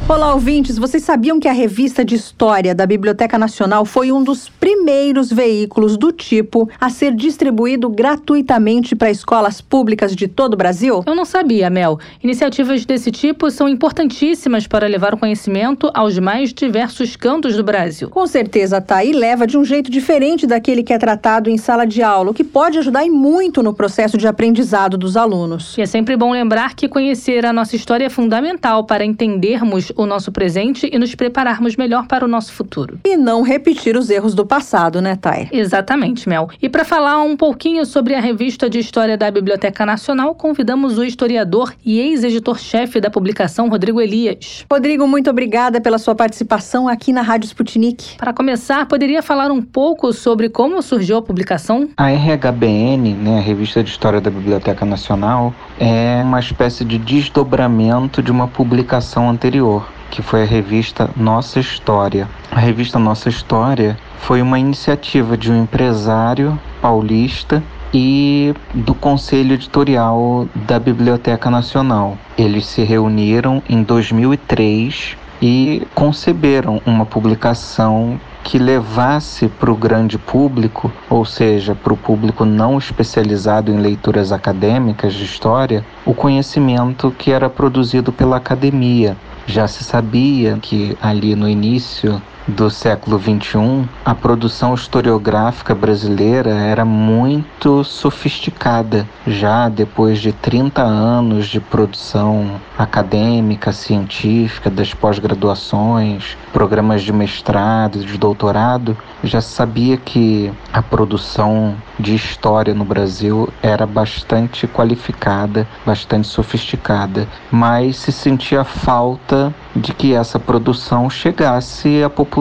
Olá, ouvintes. Vocês sabiam que a revista de História da Biblioteca Nacional foi um dos primeiros veículos do tipo a ser distribuído gratuitamente para escolas públicas de todo o Brasil? Eu não sabia, Mel. Iniciativas desse tipo são importantíssimas para levar o conhecimento aos mais diversos cantos do Brasil. Com certeza, tá. E leva de um jeito diferente daquele que é tratado em sala de aula, o que pode ajudar e muito no processo de aprendizado dos alunos. E é sempre bom lembrar que conhecer a nossa história é fundamental para entendermos o nosso presente e nos prepararmos melhor para o nosso futuro. E não repetir os erros do passado, né, Thay? Exatamente, Mel. E para falar um pouquinho sobre a revista de história da Biblioteca Nacional, convidamos o historiador e ex-editor-chefe da publicação, Rodrigo Elias. Rodrigo, muito obrigada pela sua participação aqui na Rádio Sputnik. Para começar, poderia falar um pouco sobre como surgiu a publicação? A RHBN, né, a Revista de História da Biblioteca Nacional, é uma espécie de desdobramento de uma publicação anterior, que foi a revista Nossa História. A revista Nossa História foi uma iniciativa de um empresário paulista e do Conselho Editorial da Biblioteca Nacional. Eles se reuniram em 2003 e conceberam uma publicação que levasse para o grande público, ou seja, para o público não especializado em leituras acadêmicas de história, o conhecimento que era produzido pela academia. Já se sabia que ali no início do século XXI, a produção historiográfica brasileira era muito sofisticada. Já depois de 30 anos de produção acadêmica, científica, das pós-graduações, programas de mestrado, de doutorado, já sabia que a produção de história no Brasil era bastante qualificada, bastante sofisticada, mas se sentia falta de que essa produção chegasse à população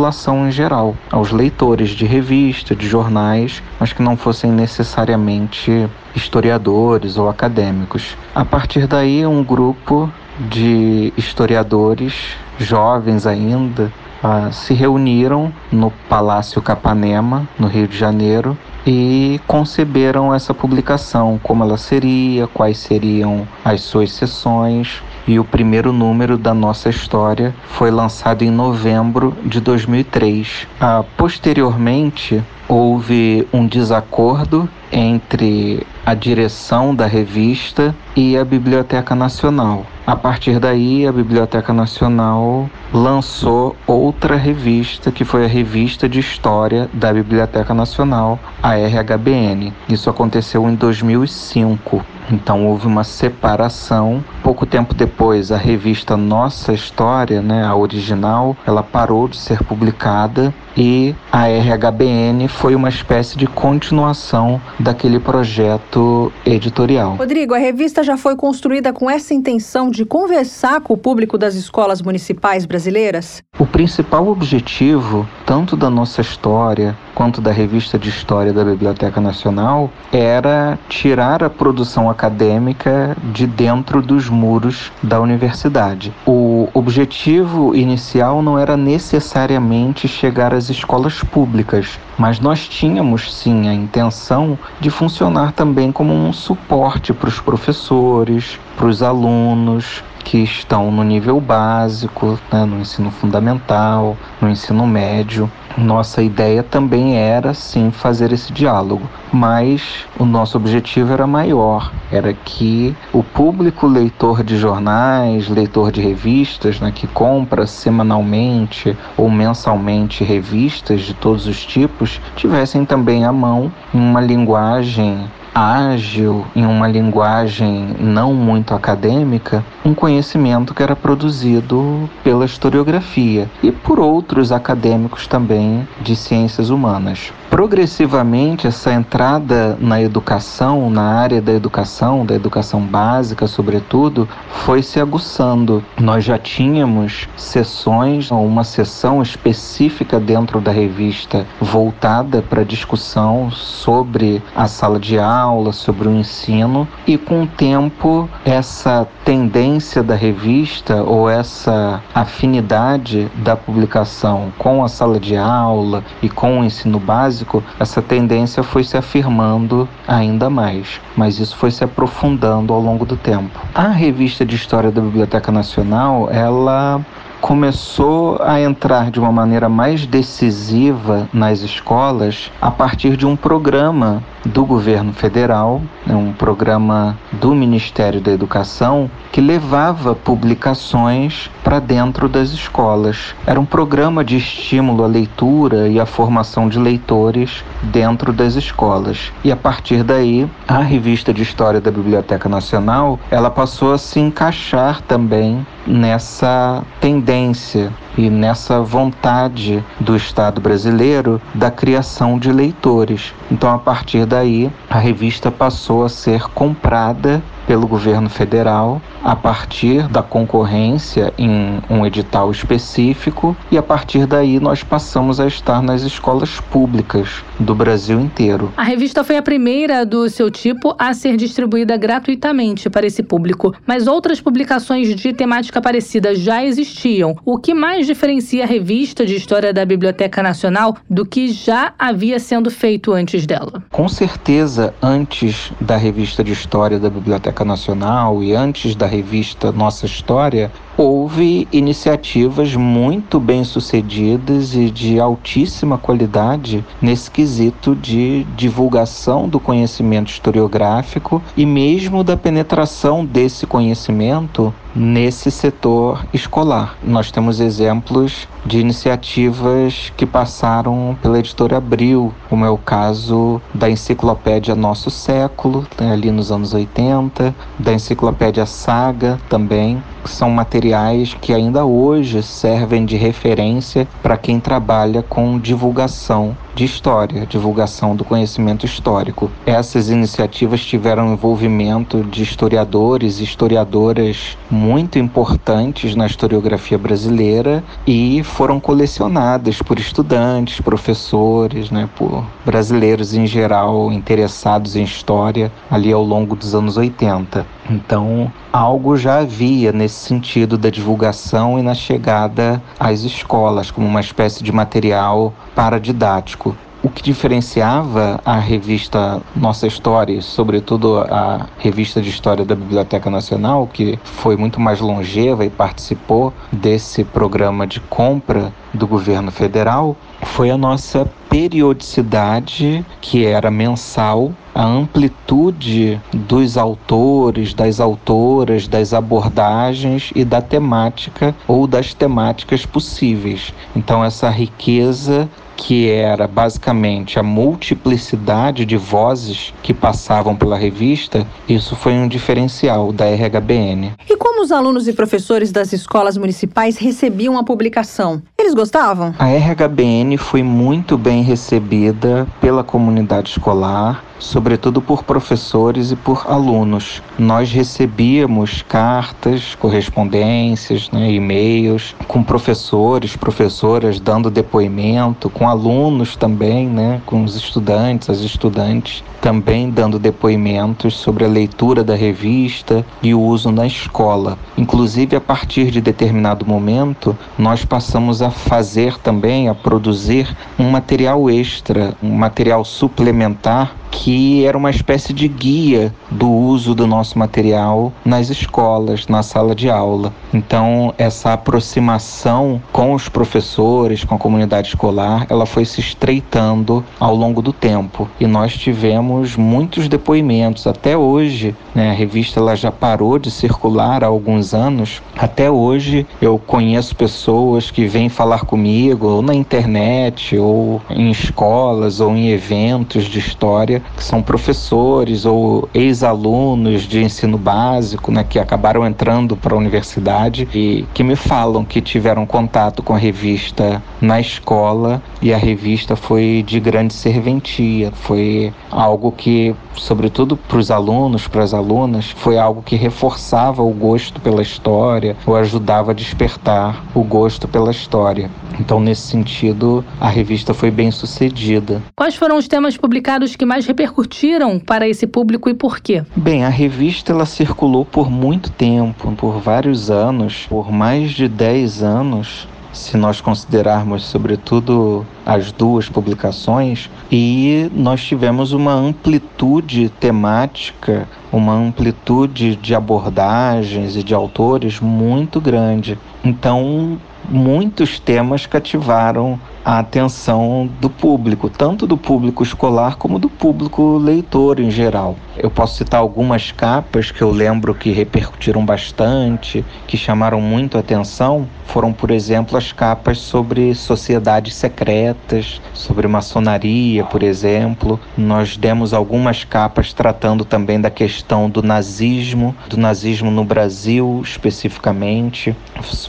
em geral, aos leitores de revista, de jornais, mas que não fossem necessariamente historiadores ou acadêmicos. A partir daí, um grupo de historiadores jovens ainda uh, se reuniram no Palácio Capanema, no Rio de Janeiro, e conceberam essa publicação, como ela seria, quais seriam as suas sessões. E o primeiro número da nossa história foi lançado em novembro de 2003. Ah, posteriormente, houve um desacordo entre a direção da revista e a Biblioteca Nacional. A partir daí, a Biblioteca Nacional lançou outra revista, que foi a Revista de História da Biblioteca Nacional, a RHBN. Isso aconteceu em 2005. Então houve uma separação. Pouco tempo depois, a revista Nossa História, né, a original, ela parou de ser publicada e a RHBN foi uma espécie de continuação daquele projeto editorial. Rodrigo, a revista já foi construída com essa intenção de conversar com o público das escolas municipais brasileiras? O principal objetivo, tanto da nossa história quanto da revista de história da Biblioteca Nacional, era tirar a produção acadêmica de dentro dos muros da universidade. O objetivo inicial não era necessariamente chegar às escolas públicas, mas nós tínhamos sim a intenção de funcionar também como um suporte para os professores, para os alunos, que estão no nível básico, né, no ensino fundamental, no ensino médio. Nossa ideia também era sim fazer esse diálogo, mas o nosso objetivo era maior, era que o público leitor de jornais, leitor de revistas, né, que compra semanalmente ou mensalmente revistas de todos os tipos, tivessem também à mão uma linguagem ágil, em uma linguagem não muito acadêmica, um conhecimento que era produzido pela historiografia e por outros acadêmicos também de ciências humanas. Progressivamente, essa entrada na educação, na área da educação, da educação básica, sobretudo, foi se aguçando. Nós já tínhamos sessões, uma sessão específica dentro da revista voltada para discussão sobre a sala de aula, sobre o ensino, e com o tempo, essa tendência da revista ou essa afinidade da publicação com a sala de aula e com o ensino básico, essa tendência foi se afirmando ainda mais, mas isso foi se aprofundando ao longo do tempo. A revista de História da Biblioteca Nacional, ela começou a entrar de uma maneira mais decisiva nas escolas a partir de um programa do governo federal, né, um programa do Ministério da Educação que levava publicações para dentro das escolas. Era um programa de estímulo à leitura e à formação de leitores dentro das escolas. E a partir daí, a revista de história da Biblioteca Nacional, ela passou a se encaixar também nessa tendência e nessa vontade do Estado brasileiro da criação de leitores. Então, a partir daí, a revista passou a ser comprada pelo governo federal a partir da concorrência em um edital específico e a partir daí nós passamos a estar nas escolas públicas do Brasil inteiro. A revista foi a primeira do seu tipo a ser distribuída gratuitamente para esse público, mas outras publicações de temática parecida já existiam. O que mais diferencia a revista de história da Biblioteca Nacional do que já havia sendo feito antes dela? Com certeza, antes da revista de história da Biblioteca Nacional e antes da revista Nossa História, houve iniciativas muito bem sucedidas e de altíssima qualidade nesse quesito de divulgação do conhecimento historiográfico e mesmo da penetração desse conhecimento nesse setor escolar. Nós temos exemplos de iniciativas que passaram pela editora Abril, como é o caso da enciclopédia Nosso Século, né, ali nos anos 80, da enciclopédia Saga também, são materiais que ainda hoje servem de referência para quem trabalha com divulgação de história, divulgação do conhecimento histórico. Essas iniciativas tiveram envolvimento de historiadores e historiadoras muito importantes na historiografia brasileira e foram colecionadas por estudantes, professores, né, por brasileiros em geral interessados em história ali ao longo dos anos 80. Então, algo já havia nesse sentido da divulgação e na chegada às escolas como uma espécie de material paradidático. O que diferenciava a revista Nossa História, sobretudo a revista de história da Biblioteca Nacional, que foi muito mais longeva e participou desse programa de compra do governo federal, foi a nossa periodicidade, que era mensal, a amplitude dos autores, das autoras, das abordagens e da temática ou das temáticas possíveis. Então, essa riqueza que era basicamente a multiplicidade de vozes que passavam pela revista, isso foi um diferencial da RHBN. E como os alunos e professores das escolas municipais recebiam a publicação? Eles gostavam? A RHBN foi muito bem recebida pela comunidade escolar sobretudo por professores e por alunos. Nós recebíamos cartas, correspondências, né, e-mails com professores, professoras dando depoimento, com alunos também, né, com os estudantes, as estudantes também dando depoimentos sobre a leitura da revista e o uso na escola. Inclusive, a partir de determinado momento, nós passamos a fazer também, a produzir um material extra, um material suplementar que era uma espécie de guia do uso do nosso material nas escolas, na sala de aula. Então, essa aproximação com os professores, com a comunidade escolar, ela foi se estreitando ao longo do tempo. E nós tivemos muitos depoimentos. Até hoje, né, a revista ela já parou de circular há alguns anos. Até hoje, eu conheço pessoas que vêm falar comigo, ou na internet, ou em escolas, ou em eventos de história, que são professores ou ex-alunos de ensino básico, né, que acabaram entrando para a universidade e que me falam que tiveram contato com a revista na escola e a revista foi de grande serventia, foi algo que, sobretudo para os alunos, para as alunas, foi algo que reforçava o gosto pela história ou ajudava a despertar o gosto pela história. Então, nesse sentido, a revista foi bem sucedida. Quais foram os temas publicados que mais repercutiram para esse público e por quê? Bem, a revista ela circulou por muito tempo, por vários anos, por mais de 10 anos se nós considerarmos sobretudo as duas publicações, e nós tivemos uma amplitude temática, uma amplitude de abordagens e de autores muito grande. Então, muitos temas cativaram a atenção do público, tanto do público escolar como do público leitor em geral. Eu posso citar algumas capas que eu lembro que repercutiram bastante, que chamaram muito a atenção. Foram, por exemplo, as capas sobre sociedades secretas, sobre maçonaria, por exemplo. Nós demos algumas capas tratando também da questão do nazismo, do nazismo no Brasil especificamente.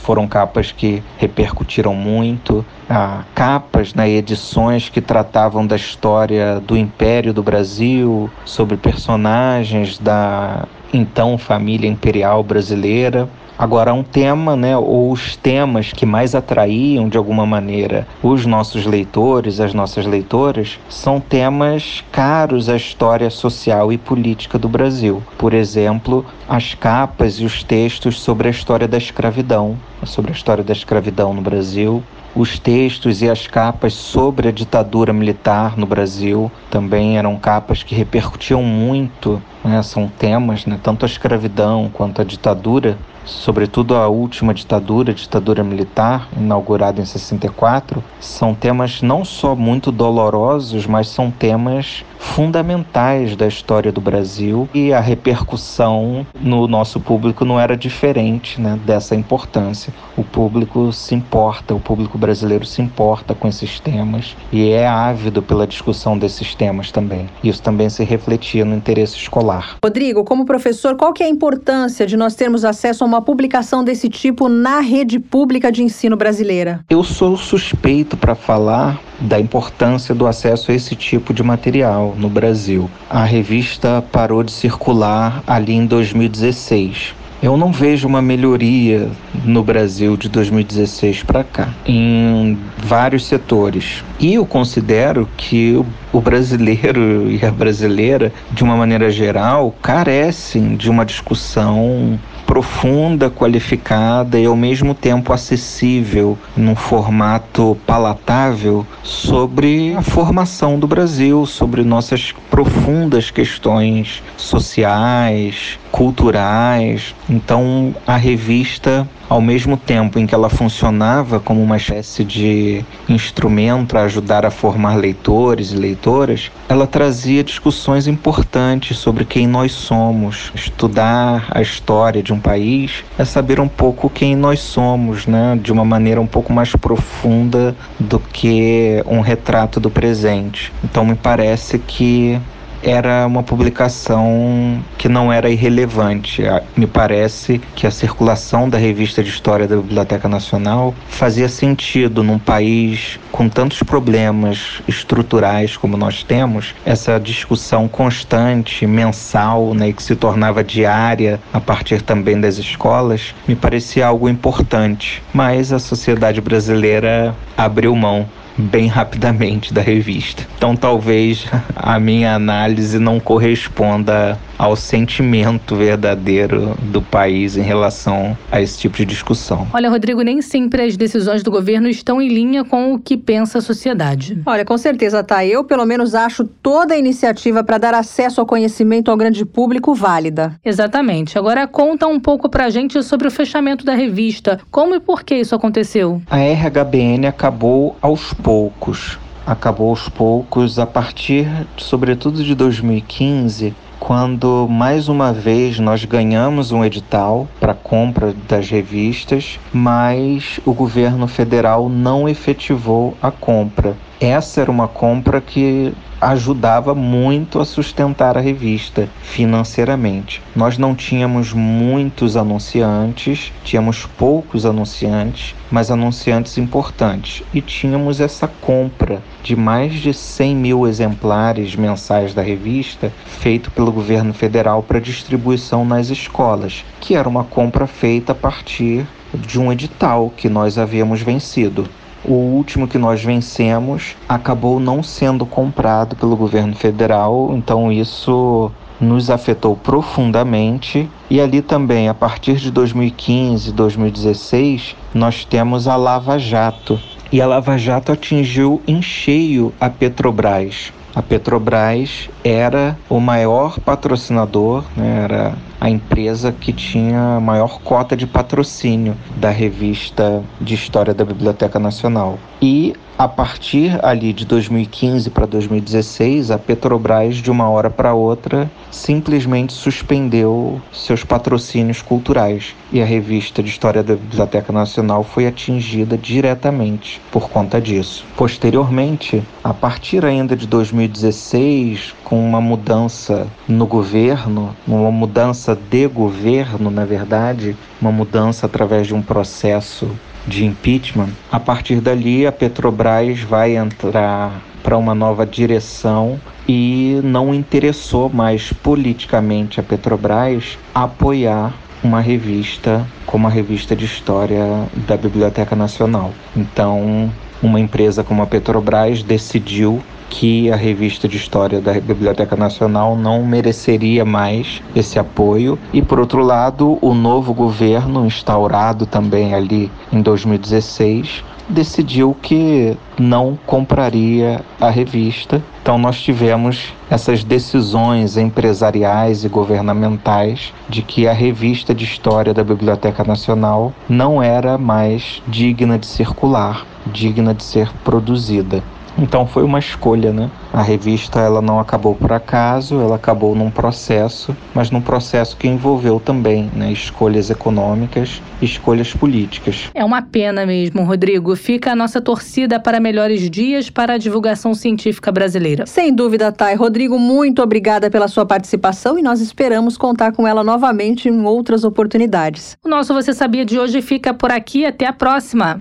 Foram capas que repercutiram muito. Ah, capas, né, edições que tratavam da história do Império do Brasil, sobre personagens da então família imperial brasileira. Agora, um tema, né, ou os temas que mais atraíam de alguma maneira os nossos leitores, as nossas leitoras, são temas caros à história social e política do Brasil. Por exemplo, as capas e os textos sobre a história da escravidão, sobre a história da escravidão no Brasil, os textos e as capas sobre a ditadura militar no Brasil também eram capas que repercutiam muito, né? são temas, né? tanto a escravidão quanto a ditadura sobretudo a última ditadura, a ditadura militar, inaugurada em 64, são temas não só muito dolorosos, mas são temas fundamentais da história do Brasil e a repercussão no nosso público não era diferente né, dessa importância. O público se importa, o público brasileiro se importa com esses temas e é ávido pela discussão desses temas também. Isso também se refletia no interesse escolar. Rodrigo, como professor, qual que é a importância de nós termos acesso a uma publicação desse tipo na rede pública de ensino brasileira? Eu sou suspeito para falar da importância do acesso a esse tipo de material no Brasil. A revista parou de circular ali em 2016. Eu não vejo uma melhoria no Brasil de 2016 para cá, em vários setores. E eu considero que o brasileiro <laughs> e a brasileira, de uma maneira geral, carecem de uma discussão profunda, qualificada e ao mesmo tempo acessível, num formato palatável, sobre a formação do Brasil, sobre nossas profundas questões sociais, culturais. Então, a revista ao mesmo tempo em que ela funcionava como uma espécie de instrumento para ajudar a formar leitores e leitoras, ela trazia discussões importantes sobre quem nós somos. Estudar a história de um país é saber um pouco quem nós somos, né, de uma maneira um pouco mais profunda do que um retrato do presente. Então me parece que era uma publicação que não era irrelevante. Me parece que a circulação da revista de história da Biblioteca Nacional fazia sentido num país com tantos problemas estruturais como nós temos, essa discussão constante, mensal, né, que se tornava diária a partir também das escolas, me parecia algo importante. Mas a sociedade brasileira abriu mão bem rapidamente da revista. Então talvez a minha análise não corresponda ao sentimento verdadeiro do país em relação a esse tipo de discussão. Olha, Rodrigo, nem sempre as decisões do governo estão em linha com o que pensa a sociedade. Olha, com certeza, tá. Eu, pelo menos, acho toda a iniciativa para dar acesso ao conhecimento ao grande público válida. Exatamente. Agora conta um pouco pra gente sobre o fechamento da revista. Como e por que isso aconteceu? A RHBN acabou aos poucos acabou aos poucos a partir, sobretudo de 2015, quando mais uma vez nós ganhamos um edital para compra das revistas, mas o governo federal não efetivou a compra. Essa era uma compra que ajudava muito a sustentar a revista financeiramente. Nós não tínhamos muitos anunciantes, tínhamos poucos anunciantes, mas anunciantes importantes. E tínhamos essa compra de mais de 100 mil exemplares mensais da revista, feito pelo governo federal para distribuição nas escolas, que era uma compra feita a partir de um edital que nós havíamos vencido. O último que nós vencemos acabou não sendo comprado pelo governo federal, então isso nos afetou profundamente. E ali também, a partir de 2015, 2016, nós temos a Lava Jato. E a Lava Jato atingiu em cheio a Petrobras. A Petrobras era o maior patrocinador, né, era a empresa que tinha maior cota de patrocínio da revista de história da Biblioteca Nacional. E a partir ali de 2015 para 2016, a Petrobras, de uma hora para outra, simplesmente suspendeu seus patrocínios culturais e a revista de História da Biblioteca Nacional foi atingida diretamente por conta disso. Posteriormente, a partir ainda de 2016, com uma mudança no governo, uma mudança de governo, na verdade, uma mudança através de um processo de impeachment, a partir dali a Petrobras vai entrar para uma nova direção e não interessou mais politicamente a Petrobras apoiar uma revista como a revista de história da Biblioteca Nacional. Então, uma empresa como a Petrobras decidiu que a revista de história da Biblioteca Nacional não mereceria mais esse apoio e por outro lado, o novo governo instaurado também ali em 2016 decidiu que não compraria a revista. Então nós tivemos essas decisões empresariais e governamentais de que a revista de história da Biblioteca Nacional não era mais digna de circular, digna de ser produzida. Então foi uma escolha, né? A revista ela não acabou por acaso, ela acabou num processo, mas num processo que envolveu também né, escolhas econômicas, escolhas políticas. É uma pena mesmo, Rodrigo. Fica a nossa torcida para melhores dias para a divulgação científica brasileira. Sem dúvida, Thay. Rodrigo, muito obrigada pela sua participação e nós esperamos contar com ela novamente em outras oportunidades. O nosso Você Sabia de hoje fica por aqui. Até a próxima.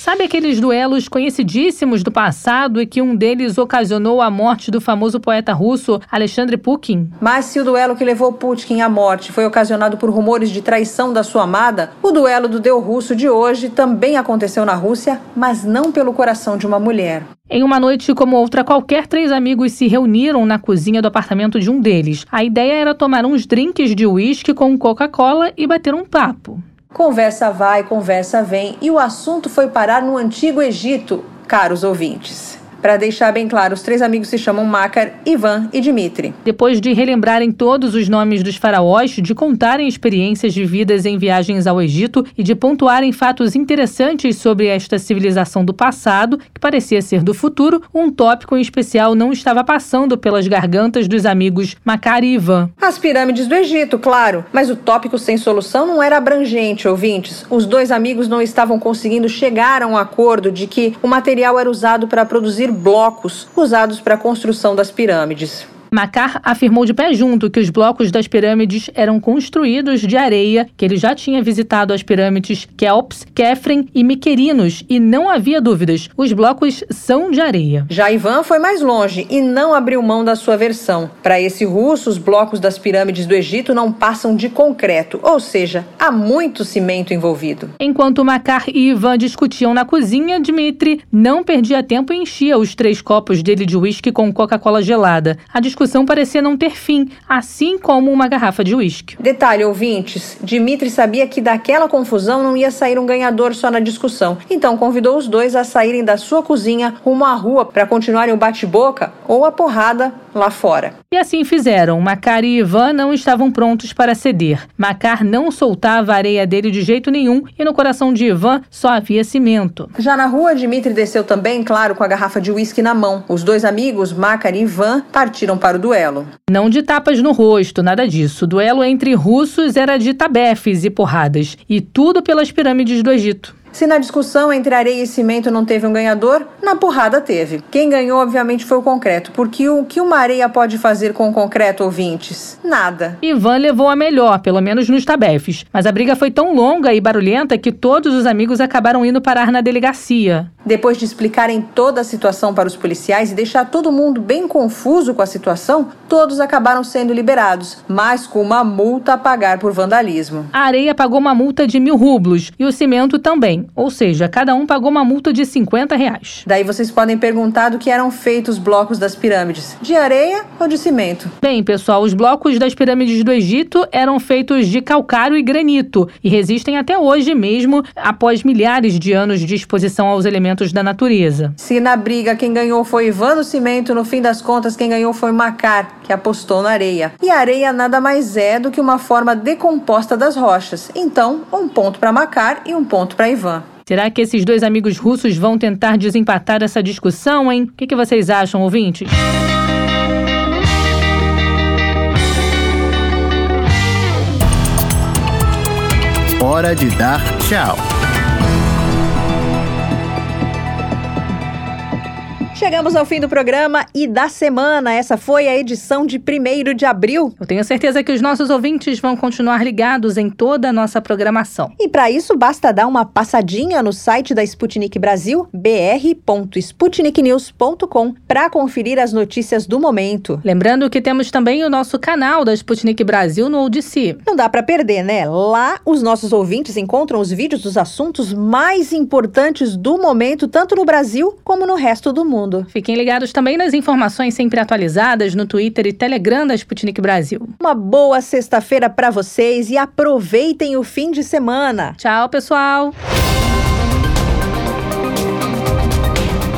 Sabe aqueles duelos conhecidíssimos do passado e que um deles ocasionou a morte do famoso poeta russo Alexandre Pukin? Mas se o duelo que levou Putin à morte foi ocasionado por rumores de traição da sua amada, o duelo do Deu Russo de hoje também aconteceu na Rússia, mas não pelo coração de uma mulher. Em uma noite como outra qualquer, três amigos se reuniram na cozinha do apartamento de um deles. A ideia era tomar uns drinks de uísque com Coca-Cola e bater um papo. Conversa vai, conversa vem, e o assunto foi parar no Antigo Egito, caros ouvintes. Para deixar bem claro, os três amigos se chamam Makar, Ivan e Dmitri. Depois de relembrarem todos os nomes dos faraós, de contarem experiências vividas em viagens ao Egito e de pontuarem fatos interessantes sobre esta civilização do passado, que parecia ser do futuro, um tópico em especial não estava passando pelas gargantas dos amigos Makar e Ivan. As pirâmides do Egito, claro, mas o tópico sem solução não era abrangente, ouvintes. Os dois amigos não estavam conseguindo chegar a um acordo de que o material era usado para produzir blocos usados para a construção das pirâmides. Macar afirmou de pé junto que os blocos das pirâmides eram construídos de areia, que ele já tinha visitado as pirâmides Kelps, Kefren e Miquerinos e não havia dúvidas, os blocos são de areia. Já Ivan foi mais longe e não abriu mão da sua versão. Para esse russo, os blocos das pirâmides do Egito não passam de concreto, ou seja, há muito cimento envolvido. Enquanto Macar e Ivan discutiam na cozinha, Dmitri não perdia tempo e enchia os três copos dele de uísque com Coca-Cola gelada. A discussão parecia não ter fim, assim como uma garrafa de uísque. Detalhe, ouvintes: Dimitri sabia que daquela confusão não ia sair um ganhador só na discussão, então convidou os dois a saírem da sua cozinha rumo à rua para continuarem o bate-boca ou a porrada lá fora. E assim fizeram. Macar e Ivan não estavam prontos para ceder. Macar não soltava a areia dele de jeito nenhum e no coração de Ivan só havia cimento. Já na rua, Dimitri desceu também, claro, com a garrafa de uísque na mão. Os dois amigos, Macar e Ivan, partiram para o duelo. Não de tapas no rosto, nada disso. O duelo entre russos era de tabefes e porradas. E tudo pelas pirâmides do Egito. Se na discussão entre areia e cimento não teve um ganhador, na porrada teve. Quem ganhou, obviamente, foi o concreto, porque o que uma areia pode fazer com o concreto, ouvintes? Nada. Ivan levou a melhor, pelo menos nos tabefes. Mas a briga foi tão longa e barulhenta que todos os amigos acabaram indo parar na delegacia. Depois de explicarem toda a situação para os policiais e deixar todo mundo bem confuso com a situação, todos acabaram sendo liberados, mas com uma multa a pagar por vandalismo. A areia pagou uma multa de mil rublos e o cimento também. Ou seja, cada um pagou uma multa de 50 reais. Daí vocês podem perguntar do que eram feitos os blocos das pirâmides, de areia ou de cimento? Bem, pessoal, os blocos das pirâmides do Egito eram feitos de calcário e granito e resistem até hoje mesmo, após milhares de anos de exposição aos elementos da natureza. Se na briga quem ganhou foi Ivan no cimento, no fim das contas quem ganhou foi Macar, que apostou na areia. E a areia nada mais é do que uma forma decomposta das rochas. Então, um ponto para Macar e um ponto para Ivan. Será que esses dois amigos russos vão tentar desempatar essa discussão, hein? O que, que vocês acham, ouvintes? Hora de dar tchau. Chegamos ao fim do programa e da semana. Essa foi a edição de 1 de abril. Eu tenho certeza que os nossos ouvintes vão continuar ligados em toda a nossa programação. E para isso, basta dar uma passadinha no site da Sputnik Brasil, br.sputniknews.com, para conferir as notícias do momento. Lembrando que temos também o nosso canal da Sputnik Brasil no Odyssey. Não dá para perder, né? Lá, os nossos ouvintes encontram os vídeos dos assuntos mais importantes do momento, tanto no Brasil como no resto do mundo Fiquem ligados também nas informações sempre atualizadas no Twitter e Telegram da Sputnik Brasil. Uma boa sexta-feira para vocês e aproveitem o fim de semana. Tchau, pessoal.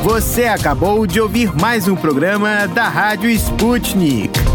Você acabou de ouvir mais um programa da Rádio Sputnik.